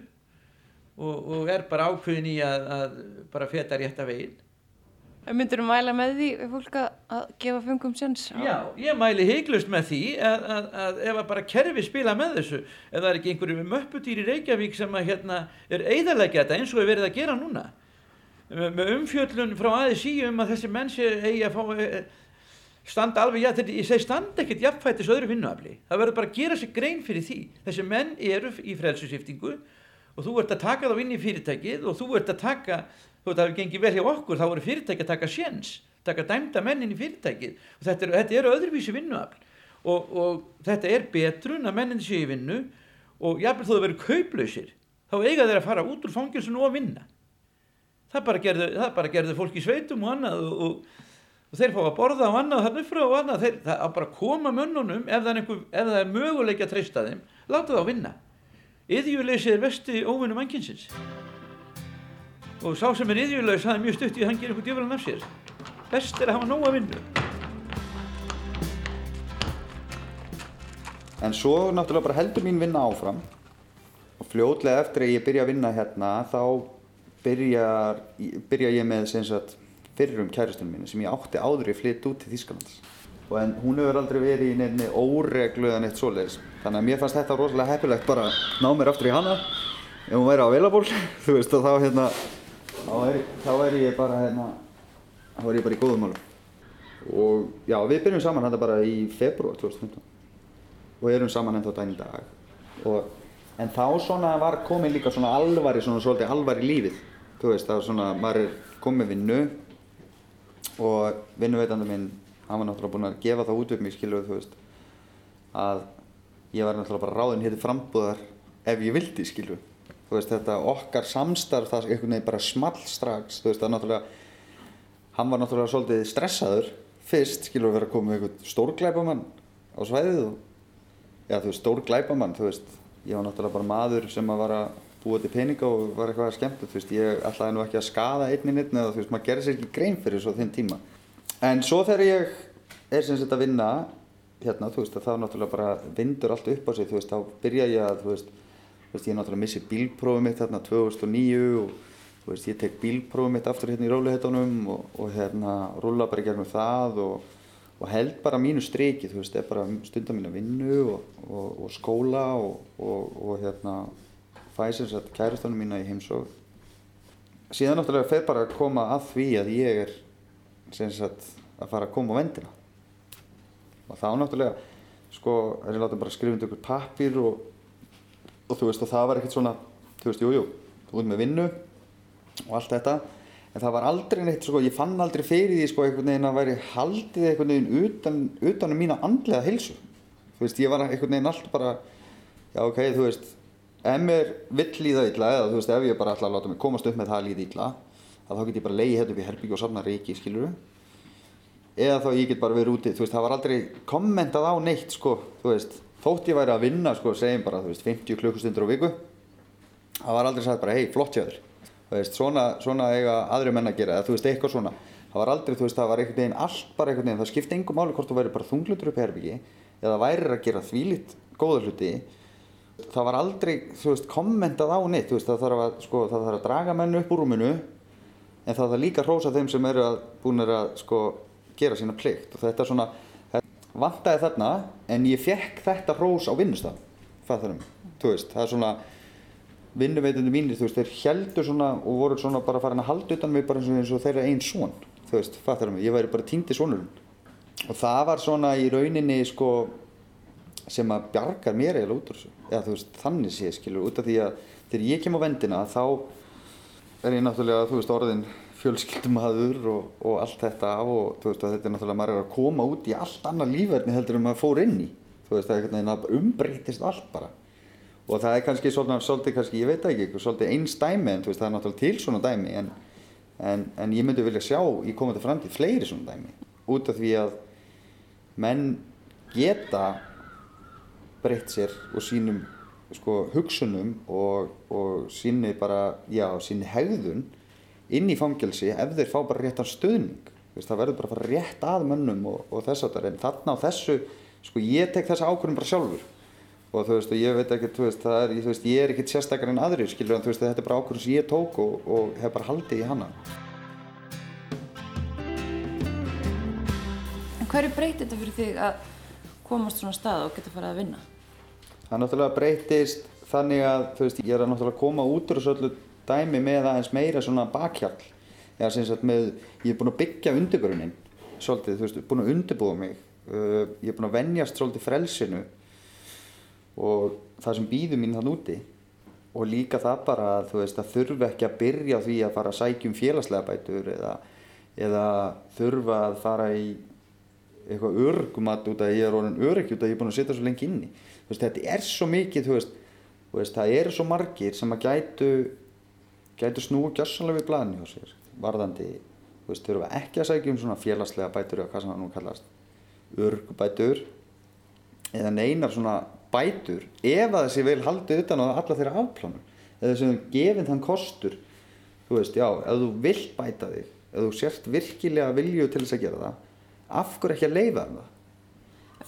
og, og er bara ákveðin í að, að bara feta rétt af veginn Myndur þú mæla með því fólk að, gefa fengum séns? á- Já, ég mæli heiklust með því að, að, að ef að bara kerfi spila með þessu ef það er ekki einhverju möpputýr í Reykjavík sem að hérna er eiðalegja þetta eins og er verið að gera núna með umfjöllun frá ASI um að þessi menn sé eigi að fá eh, standa alveg, já, þetta, ég segi standa ekkert jafnfættis öðru vinnuafli. Það verður bara að gera sér grein fyrir því. Þessi menn eru í frelsusiftingu og þú ert að taka þá inn í fyrirtækið og þú ert að taka, þú ert að hafa gengið vel hjá okkur, þá eru fyrirtæki að taka sjens, taka dæmda menn inn í fyrirtækið. Og þetta eru, þetta eru öðruvísi vinnuafl. Og, og þetta er betrun að mennin séu í vinnu. Og jafnvel þó það verður kauplausir, þá eiga þeir að fara út úr fangilsinu og vinna. Það bara gerðu, það bara gerðu fólk í sveitum og annað og, og, og þeir fá að borða og annað þarna upp frá og annað, þeir, það á bara að koma mönnunum ef það er, einhver, ef það er möguleik að treysta þeim, láta það að vinna. Yðjuleysi er vesti óvinnum anginsins og sá sem er yðjulegs það er mjög stutt í að hann gerir eitthvað djöfulan af sér. Best er að hafa nóga vinnu. En svo náttúrulega bara heldur mín vinna áfram og fljótlega eftir að ég byrja að vinna hérna þá byrja, byrja ég með sagt fyrrum kærastunum minni sem ég átti áður ég flytt út til Þýskalands. Og en hún hefur aldrei verið í nefni óreglu eða neitt svoleiðis. Þannig að mér fannst þetta rosalega heppilegt bara að ná mér aftur í hana ef hún væri á velaból, þú veist og þá hérna þá væri, þá væri ég bara hérna þá væri ég bara í góðum málum. Og já, við byrjum saman þetta bara í februar 2015 og erum saman ennþá dæn í dag. Og, en þá svona var komin líka svona alvari, svona svolítið alvari í lífið. Þú veist, það var svona, maður er komið vinnu og vinnuveitandi minn, hann var náttúrulega búinn að gefa það út upp mig, skilur þú veist að ég var náttúrulega bara ráðin hér til frambúðar ef ég vildi, skilur þú veist, þetta okkar samstarf það einhvern veginn bara small strax. Þú veist, það náttúrulega hann var náttúrulega svolítið stressaður fyrst, skilur, að vera að koma með einhvern stórglæpamann á svæðið og já, þú veist, stór glæpamann, þú veist, ég var náttúrulega bara maður sem að var að búa til peninga og var eitthvað skemmt, þú veist, ég ætlaði nú ekki að skada einni neitt eða þú veist, maður gerir sér ekki grein fyrir svo þinn tíma. En svo þegar ég er sem sagt að vinna, hérna, þú veist, þá náttúrulega bara vindur allt upp á sig, þú veist, þá byrja ég að, þú veist, veist, ég náttúrulega missi bílprófið mitt þarna 2009 og veist, ég tek bílprófið mitt aftur hérna í róluheitunum og, og hérna rúla bara í gegnum það og og held bara mínu striki, þú veist, er bara stundar mín að vinnu og, og, skóla og, hérna fæði sem sagt kærastunum mína í heimsók. Síðan náttúrulega fer bara að koma að því að ég er sagt að fara að koma á vendina. Og þá náttúrulega, sko, er ég látið bara að skrifa undir ykkur pappir og þú veist, og það var ekkert svona, þú veist, jújú, jú, þú ert með vinnu og allt þetta en það var aldrei neitt, sko, ég fann aldrei fyrir því, sko, einhvern veginn að væri haldið einhvern veginn utan, utan um mína andlega heilsu. Þú veist, ég var einhvern veginn alltaf bara, já, ok, þú veist, ef mér vill líða illa, eða þú veist, ef ég bara ætla að láta mig komast upp með það að líða illa, að þá get ég bara leiði hérna upp í herbyggju og safna reiki, skiluru. Eða þá ég get bara verið úti, þú veist, það var aldrei kommentað á neitt, sko, þú veist, þótt ég væri að vinna, sko, segjum bara, þú veist, 50 klukkustundur á viku, það var aldrei sagt bara, hei, flott hjá þér. Veist, svona, svona eiga aðri menn að gera eða þú veist eitthvað svona. Það var aldrei, þú veist, það var einhvern veginn allt bara einhvern veginn það skipti engum máli hvort þú væri bara þunglutur upp herbyggi eða væri að gera þvílitt góða hluti. Það var aldrei, þú veist, kommentað á neitt þú veist, það þarf að, sko, það þarf að draga menn upp úr rúminu en það þarf líka að hrósa þeim sem eru að búin að, sko, gera sína plikt. Og þetta er svona, vantæði þarna en ég fekk þetta hrós á vinnustaf, þarfum, þú? Veist, það er svona vinnuveitandi mínir, þú veist, þeir heldur svona og voru svona bara farin að halda utan mig bara eins og þeirra einn svon, þú veist, mig, ég væri bara týndi svonurinn. Og það var svona í rauninni, sko, sem að bjargar mér eiginlega út úr þessu, eða þú veist, þannig sé, skilur, út af því að þegar ég kem á vendina þá er ég náttúrulega, þú veist, orðin fjölskyldumadur og, og allt þetta og þú veist, þetta er náttúrulega, maður er að koma út í allt annað lífverðni heldur en maður fór inn í, þú veist, það er umbreytist allt bara. Og það er kannski svolítið kannski, ég veit ekki, svolítið eins dæmi en veist, það er náttúrulega til svona dæmi en, en, en ég myndi vilja sjá í komandi framtíð fleiri svona dæmi. Út af því að menn geta breytt sér og sínum sko, hugsunum og, og síni bara, já, síni hegðun inn í fangelsi ef þeir fá bara réttan stöðning veist, það verður bara að fara rétt að mönnum og, og þess að það en þarna á þessu, sko ég tek þessa ákvörðum bara sjálfur og þú veist, og ég veit ekki, veist, það er, veist, ég er ekkert sérstakar en aðrir, skilur, en veist, þetta er bara ákvörðum sem ég tók og, og hef bara haldið í hana. En hverju breytir þetta fyrir þig að komast svona stað og geta farið að vinna? Það náttúrulega breytist þannig að, þú veist, ég er að náttúrulega koma út úr þessu öllu dæmi með aðeins meira svona bakhjall. eða sem sagt með, ég er búinn að byggja undirgrunin svolítið, þú veist, búinn að undirbúa mig. Uh, ég er búinn að venjast svolítið frelsinu og það sem býður mín þann úti. Og líka það bara að þú veist að þurfa ekki að byrja því að fara að sækjum félagslega bætur eða, eða þurfa að fara í eitthvað örgumat út að ég er orðin öryggi út að ég er búinn að setja svo lengi inni. Veist, þetta er svo mikið þú veist, þú veist, það eru svo margir sem að gætu gætu snúi gjössanlega við blæðinni hjá sér varðandi, þú veist, þurfa ekki að sækja um svona félagslega bætur eða hvað sem það nú kallast örgubætur eða neinar svona bætur ef að þessi vel haldið utan á alla þeirra afplánur eða þess að gefin þann kostur. Þú veist, já, ef þú vill bæta þig ef þú sért virkilega vilju til þess að gera það af hverju ekki að leifa um það?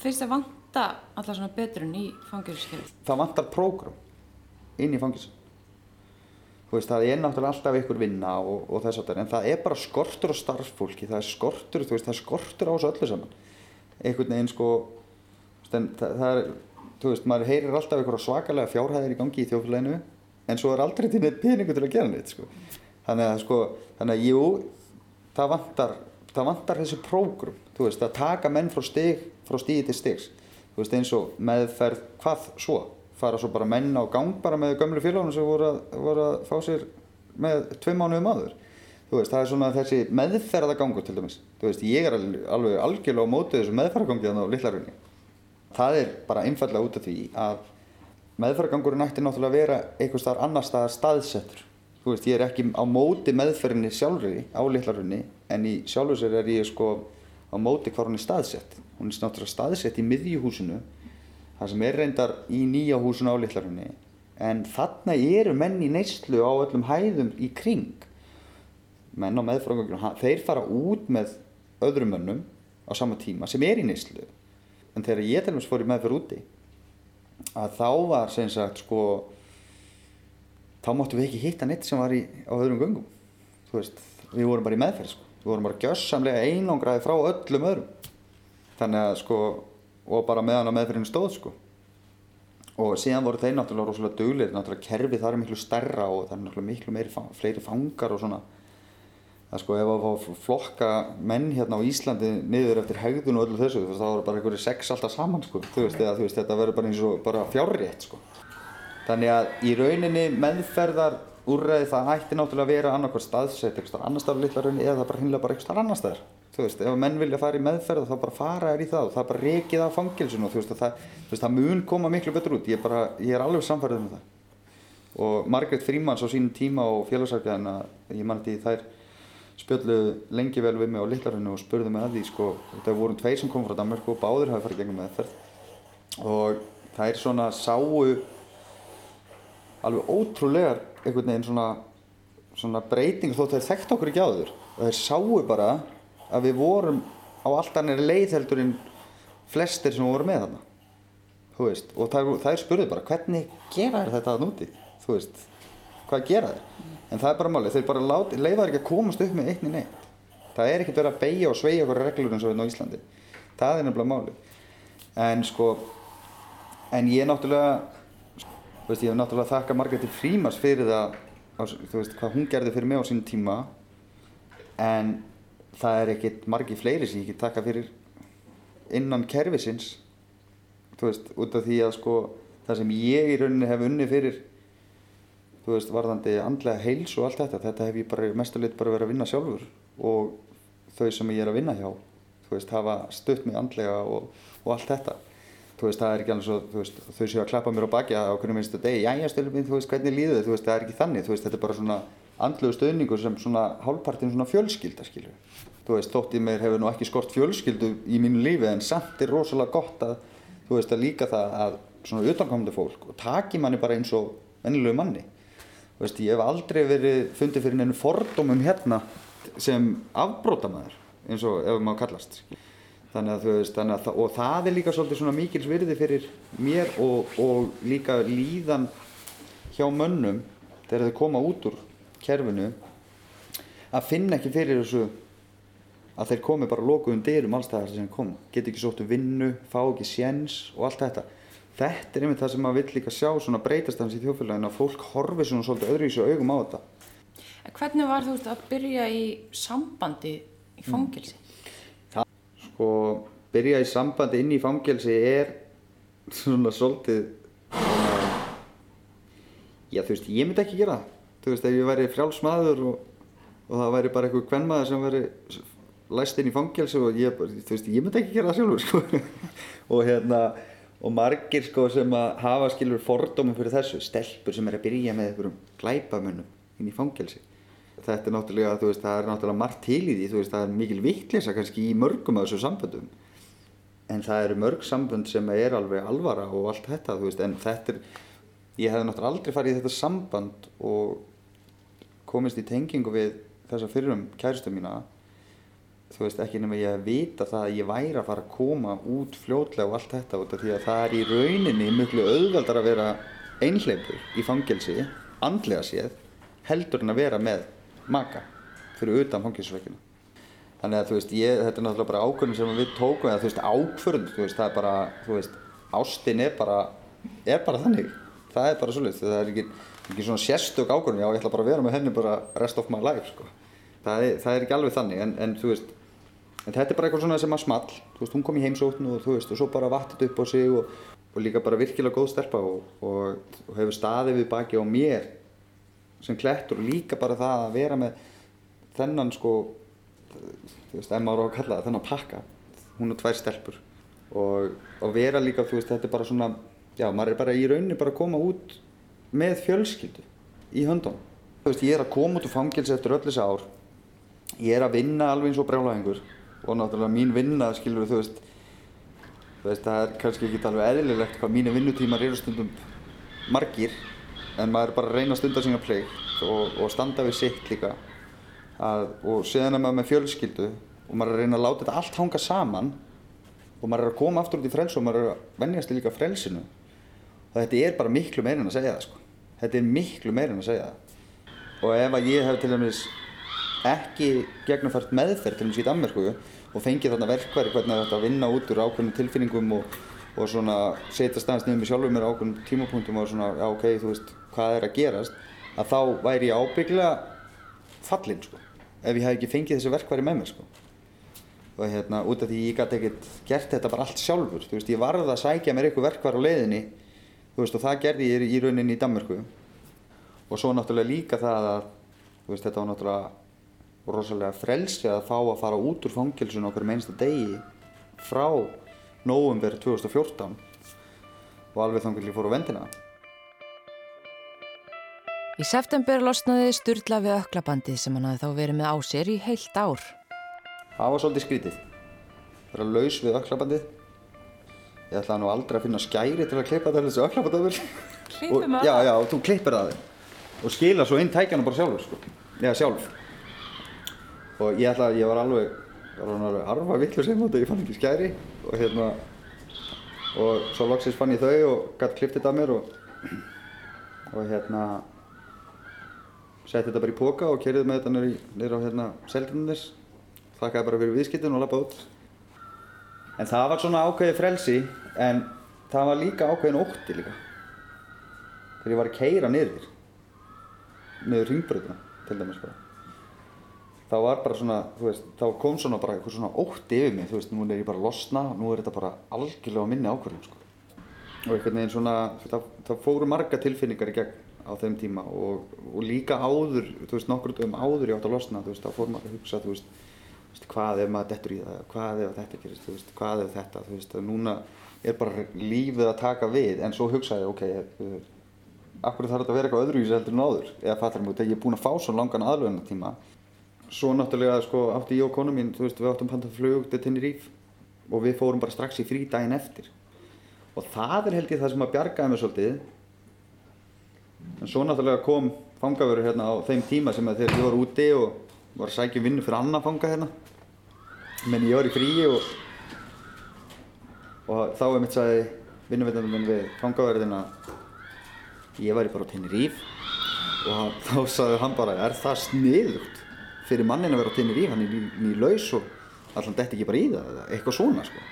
Fyrst að vanta alla svona betrun í fangilskerfi. það vantar prógram inn í fangilsin þú veist, það er náttúrulega alltaf einhver vinna og, og þess að það en það er bara skortur á starffólki það er skortur, þú veist, það er skortur á þessu öllu saman. Einhvern veginn sko en það, það er þú veist, maður heyrir alltaf einhverja svakalega fjárhæðir í gangi í þjófélaginu en svo er aldrei til neitt peningu til að gera neitt sko. þannig að sko, þannig að jú það vantar, það vantar þessi prógrum, þú veist, að taka menn frá stig, frá stigi til stigs. Þú veist, eins og meðferð, hvað svo fara svo bara menn á gang bara með gömlu félagunum sem voru að, voru að fá sér með tvei mánuðum áður. Þú veist, það er svona þessi meðferðagangur til dæmis, þú veist, ég er alveg, alveg algjörlega á mótið þessu meðferðagangi þannig á litlarunni það er bara einfallega út af því að meðferðagangurinn ætti náttúrulega að vera einhvers staðar annar staðar staðsettur. Þú veist, ég er ekki á móti meðferðinni sjálfri á litlarunni en í sjálfur sér er ég sko á móti hvar hún er staðsett. Hún er náttúrulega staðsett í miðjuhúsinu það sem er reyndar í nýja húsinu á litlarunni en þarna eru menn í neyslu á öllum hæðum í kring. Menn á meðferðagangurinn þeir fara út með öðrum mönnum á sama tíma sem er í neyslu. En þegar ég til dæmis fór í meðferð úti að þá var sem sagt sko þá máttum við ekki hitta neitt sem var í, á öðrum göngum. Veist, við vorum bara í meðferð sko. við vorum bara gjössamlega einangraði frá öllum öðrum. Þannig að sko og bara meðan að meðferðinu stóð sko. Og síðan voru þeir náttúrulega rosalega duglir náttúrulega kerfið þar er miklu stærra og það er náttúrulega miklu meiri, fleiri fangar og svona. Það sko ef að flokka menn hérna á Íslandi niður eftir hegðun og öllu þessu þú veist þá voru bara einhverju sex alltaf saman sko. Þú veist, eða, þú veist þetta verður bara eins og bara fjárrétt sko. Þannig að í rauninni meðferðar úrræði það ætti náttúrulega að vera annarkvært staðsett eitthvað annar staðar litla rauninni eða það bara hinnlega bara eitthvað annar staðar þú veist, ef menn vilja fara í meðferð þá bara fara þær í það og það er bara rekið af fangilsinu og þú veist, það, þú veist, það mun koma miklu betur út. Ég, bara, ég er alveg samfærið um það. Og Margrét Frímans á sínum tíma og félagsarkjæðina, ég man þetta í þær spjölluðu lengi vel við mig á Littlarhrauninu og spurðu mig að því sko, það voru tveir sem kom frá Danmark og báðir hafi farið gegnum meðferð. Og það er svona sáu alveg ótrúlegar einhvern veginn svona, svona breyting þótt þeir þekkt okkur ekki á þur og þeir sáu bara að við vorum á allt annir leið heldur en flestir sem voru með þarna. Þú veist, og það er spurðið bara hvernig gera þér þetta að núti þú veist, hvað gera þér en það er bara málið, þeir bara þér ekki að komast upp með einni neitt. Það er ekkert verið að beigja og sveigja okkur reglur eins og hérna á Íslandi. Það er nefnilega málið. En sko en ég náttúrulega þú veist, ég hef náttúrulega þakka Margréti Frímas fyrir það þú veist, hvað hún gerði fyrir mig á sín tíma. En það er ekkert margi fleiri sem ég get taka fyrir innan kerfisins þú veist, út af því að sko það sem ég í rauninni hef unni fyrir þú veist, varðandi andlega heils og allt þetta, þetta hef ég bara mestuleitt bara verið að vinna sjálfur og þau sem ég er að vinna hjá þú veist, hafa stutt mig andlega og, og allt þetta. Þú veist, það er ekki alveg svo, þú veist, þau séu að klappa mér á baki á hvernig minnstu degi, já, já, stölu minn, þú veist, hvernig líður þið, þú veist, það er ekki þannig, þú veist, þetta er bara svona andlegu stöðningur sem svona hálfpartin svona fjölskylda, skilju. Þú veist, þótt í mér hefur nú ekki skort fjölskyldu í mínu lífi en samt er rosalega gott að, þú veist, að líka það að svona utankomandi fólk og taki manni bara eins og vennilegu manni. Þú veist, ég hef aldrei verið fundið fyrir neinu fordómum hérna sem afbrótamæður, eins og ef maður kallast, þannig að þú veist að, og það er líka svolítið svona mikils virði fyrir mér og, og líka líðan hjá mönnum þegar þau koma út úr kerfinu að finna ekki fyrir þessu að þeir komi bara lokuðum dyrum allstæðar sem koma, get ekki sóttu vinnu fá ekki séns og allt þetta þetta er einmitt það sem maður vill líka sjá svona breytast hans í þjófélaginu að fólk horfi svona svolítið öðruvísu augum á þetta Hvernig var þú veist að byrja í sambandi í fangilsi? Sko, byrja í sambandi inn í fangelsi er svona svolítið já þú veist, ég myndi ekki gera það. Þú veist, ef ég væri frjálsmaður og, og það væri bara einhver kvennmaður sem væri læst inn í fangelsi og ég, þú veist, ég myndi ekki gera það sjálfur, sko. og hérna, og margir sko sem að hafa skilur fordómum fyrir þessu, stelpur sem er að byrja með einhverjum glæpamönnum inn í fangelsi. Þetta er náttúrulega, þú veist, það er náttúrulega margt til í því, þú veist, það er mikil vittlisa kannski í mörgum af þessu samböndum. En það eru mörg sambönd sem er alveg alvara og allt þetta, þú veist, en þetta er, ég hefði náttúrulega aldrei farið í þetta samband og komist í tengingu við þessa fyrrum kæristu mína, þú veist, ekki nema ég að vita það að ég væri að fara að koma út fljótlega og allt þetta út af því að það er í rauninni miklu auðveldar að vera einhleipur í fangelsi, andlega séð, heldur en að vera með maka fyrir utan fangelsisveikina. Þannig að þú veist, ég, þetta er náttúrulega bara ákvörðin sem við tókum, eða þú veist, ákvörðin, þú veist, það er bara, þú veist, ástin er bara, er bara þannig. Það er bara svolítið, það er ekki, ekki svona sérstök ákvörðin, já, ég ætla bara að vera með henni bara rest of my life, sko. Það er, það er ekki alveg þannig, en, en þú veist, en þetta er bara eitthvað svona sem að small, þú veist, hún kom í heimsókn og þú veist, og svo bara vattit upp á sig og, og líka bara virkilega góð stelpa og, og, og hefur staðið við baki á mér sem klettur og líka bara það að vera með þennan sko þú veist, ef maður á að kalla það, þennan pakka hún og tvær stelpur og vera líka, þú veist, þetta er bara svona já, maður er bara í rauninni bara að koma út með fjölskyldu í höndunum. Þú veist, ég er að koma út úr fangelsi eftir öll þessi ár. Ég er að vinna alveg eins og brjálæðingur. Og náttúrulega mín vinna, skilur þú veist þú veist, það er kannski ekki alveg eðlilegt hvað mínu vinnutímar eru stundum margir en maður er bara að reyna að stunda sína plikt og, og standa við sitt líka. Að, og síðan er maður með fjölskyldu og maður er að reyna að láta þetta allt hanga saman og maður er að koma aftur út í frelsu og maður er að venjast í líka frelsinu og þetta er bara miklu meira en að segja það sko. þetta er miklu meira en að segja það. Og ef að ég hef til dæmis ekki gegnumfært meðferð til dæmis í Danmörku og fengið þarna verkværi hvernig þetta að vinna út úr ákveðnum tilfinningum og, og svona setja staðins niður með sjálfur mér ákveðnum tímapunktum og svona, já ok, þú veist, hvað er að gerast að þá væri ég ábygglega fallinn sko, ef ég hef ekki fengið þessi verkværi með mér sko. Og hérna, út af því ég gæti ekkert gert þetta bara allt sjálfur, þú veist, ég varð að sækja mér eitthvað verkværi á leiðinni veist, og það gerði ég í rauninni í Danmörku og svo náttúrulega líka það að þú veist, þetta var náttúrulega rosalega frelsi að fá að fara út úr fangilsun okkur með einsta degi frá nóvumver 2014 og alveg þannig að ég fór á vendina Í september losnaði Sturla við öklabandið sem hann hafði þá verið með á sér í heilt ár. Það var svolítið skrítið. Vera laus við öklabandið. Ég ætlaði nú aldrei að finna skæri til að klippa þetta þessu öklabandöfur. Klippum að Já, já, þú klippir það og skila svo inn tækjana bara sjálfur, sko. Já, sjálf. Og ég ætlaði, ég var alveg, alveg arfa villu sem þetta, ég fann ekki skæri og hérna, og svo loksins fann ég þau og gætt klippt þetta að mér og, og hérna, setti þetta bara í póka og kerið með þetta niður á hérna Seltjarnarnes þakkaði bara fyrir viðskiptin og lappaði út en það var svona ákveðið frelsi en það var líka ákveðin ótti líka þegar ég var að keira niður niður ringbröðuna til dæmis bara þá var bara svona, þú veist, þá kom svona bara eitthvað svona ótti yfir mig, þú veist, nú er ég bara að losna, nú er þetta bara algjörlega minni ákvörðum, sko. Og einhvern veginn svona, það, það fóru marga tilfinningar í gegn á þeim tíma og, og líka áður, þú veist, nokkur um áður ég átt að losna, þú veist, þá fór maður að hugsa, þú veist, veist, hvað ef maður dettur í það, hvað ef þetta gerist, veist, hvað ef þetta, þú veist, að núna er bara lífið að taka við, en svo hugsaði, ok, ég, akkur þarf þetta að vera eitthvað öðruvísi heldur en áður, eða fattar mig, þegar ég er búinn að fá svo langan aðlöðunartíma, svo náttúrulega sko átti ég og konu mín, þú veist, við áttum pantað flug til Tenerife og við fórum bara strax í frí daginn eftir. Og það er held ég það sem að bjargaði mig svolítið. En svo náttúrulega kom fangavörur hérna á þeim tíma sem að ég var úti og var að sækja um vinnu fyrir annan fanga hérna. Menn ég var í fríi og og þá er mitt sagði vinnuvitandum minn við fangavörðin að ég væri bara á Tenerife. Og þá sagði hann bara er það sniðugt fyrir mannin að vera á Tenerife? Hann er ný, ný laus og allan detti ekki bara í það eða eitthvað svona sko.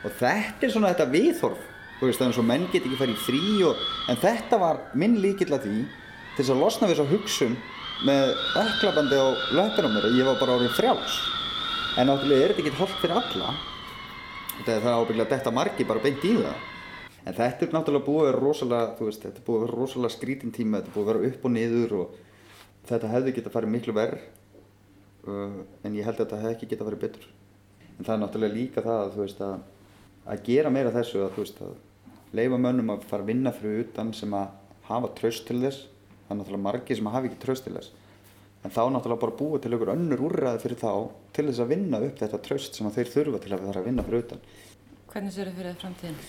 Og þetta er svona þetta viðhorf þú veist það er eins og menn get ekki farið í frí og, en þetta var minn líkill að því til þess að losna við þess að hugsun með öklabandi á löpunum mér og ég var bara orðin frjáls. En náttúrulega er þetta ekki holdt fyrir alla. Þetta er það ábygglega detta margi bara beint í það. En þetta er náttúrulega búið að vera rosalega, veist, þetta er búið að vera rosalega skrítin tíma, þetta er búið að vera upp og niður og þetta hefði getað farið miklu verð. Uh, en ég held að þetta hefði ekki getað farið betur. En það er náttúrulega líka það að, veist, að, að gera meira þessu, að, að leifa mönnum að fara að vinna fyrir utan sem að hafa tröst til þess. Það er náttúrulega margir sem hafa ekki tröst til þess. En þá náttúrulega bara búið til einhver önnur úrræði fyrir þá til þess að vinna upp þetta tröst sem þeir þurfa til að vera að vinna fyrir utan. Hvernig sér þið fyrir það framtíðin?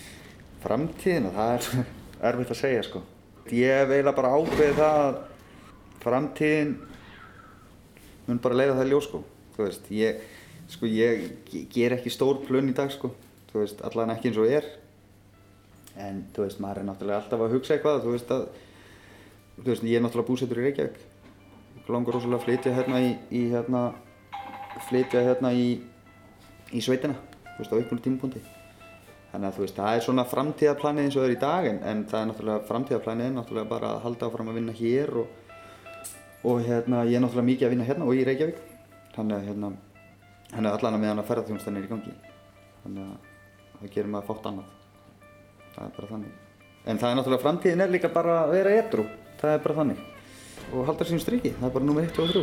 Framtíðina, það er erfitt að segja sko. Ég eiginlega bara ákveðið það að framtíðin mun bara leiða það í ljós sko. Veist, ég, sko, ég, ég ger ekki stór plön í dag sko. Veist, allan ekki eins og er. En þú veist, maður er náttúrulega alltaf að hugsa eitthvað. Þú veist að, þú veist, ég er náttúrulega búsettur í Reykjavík. Ég langar rosalega að flytja hérna í, í hérna, flytja hérna í, í sveitina, þú veist, á einhvern tímapunkti. Þannig að þú veist, það er svona framtíðarplanið eins og það er í dag en, en það er náttúrulega framtíðarplanið er náttúrulega bara að halda áfram að vinna hér og, og hérna, ég er náttúrulega mikið að vinna hérna og í Reykjavík. Þannig að hérna, hann er allan að meðan að ferðarþjónustan er í gangi. Þannig að það gerir maður fátt annað. Það er bara þannig. En það er náttúrulega framtíðin er líka bara að vera edru. Það er bara þannig. Og halda sín striki. Það er bara nummer 1 og 3.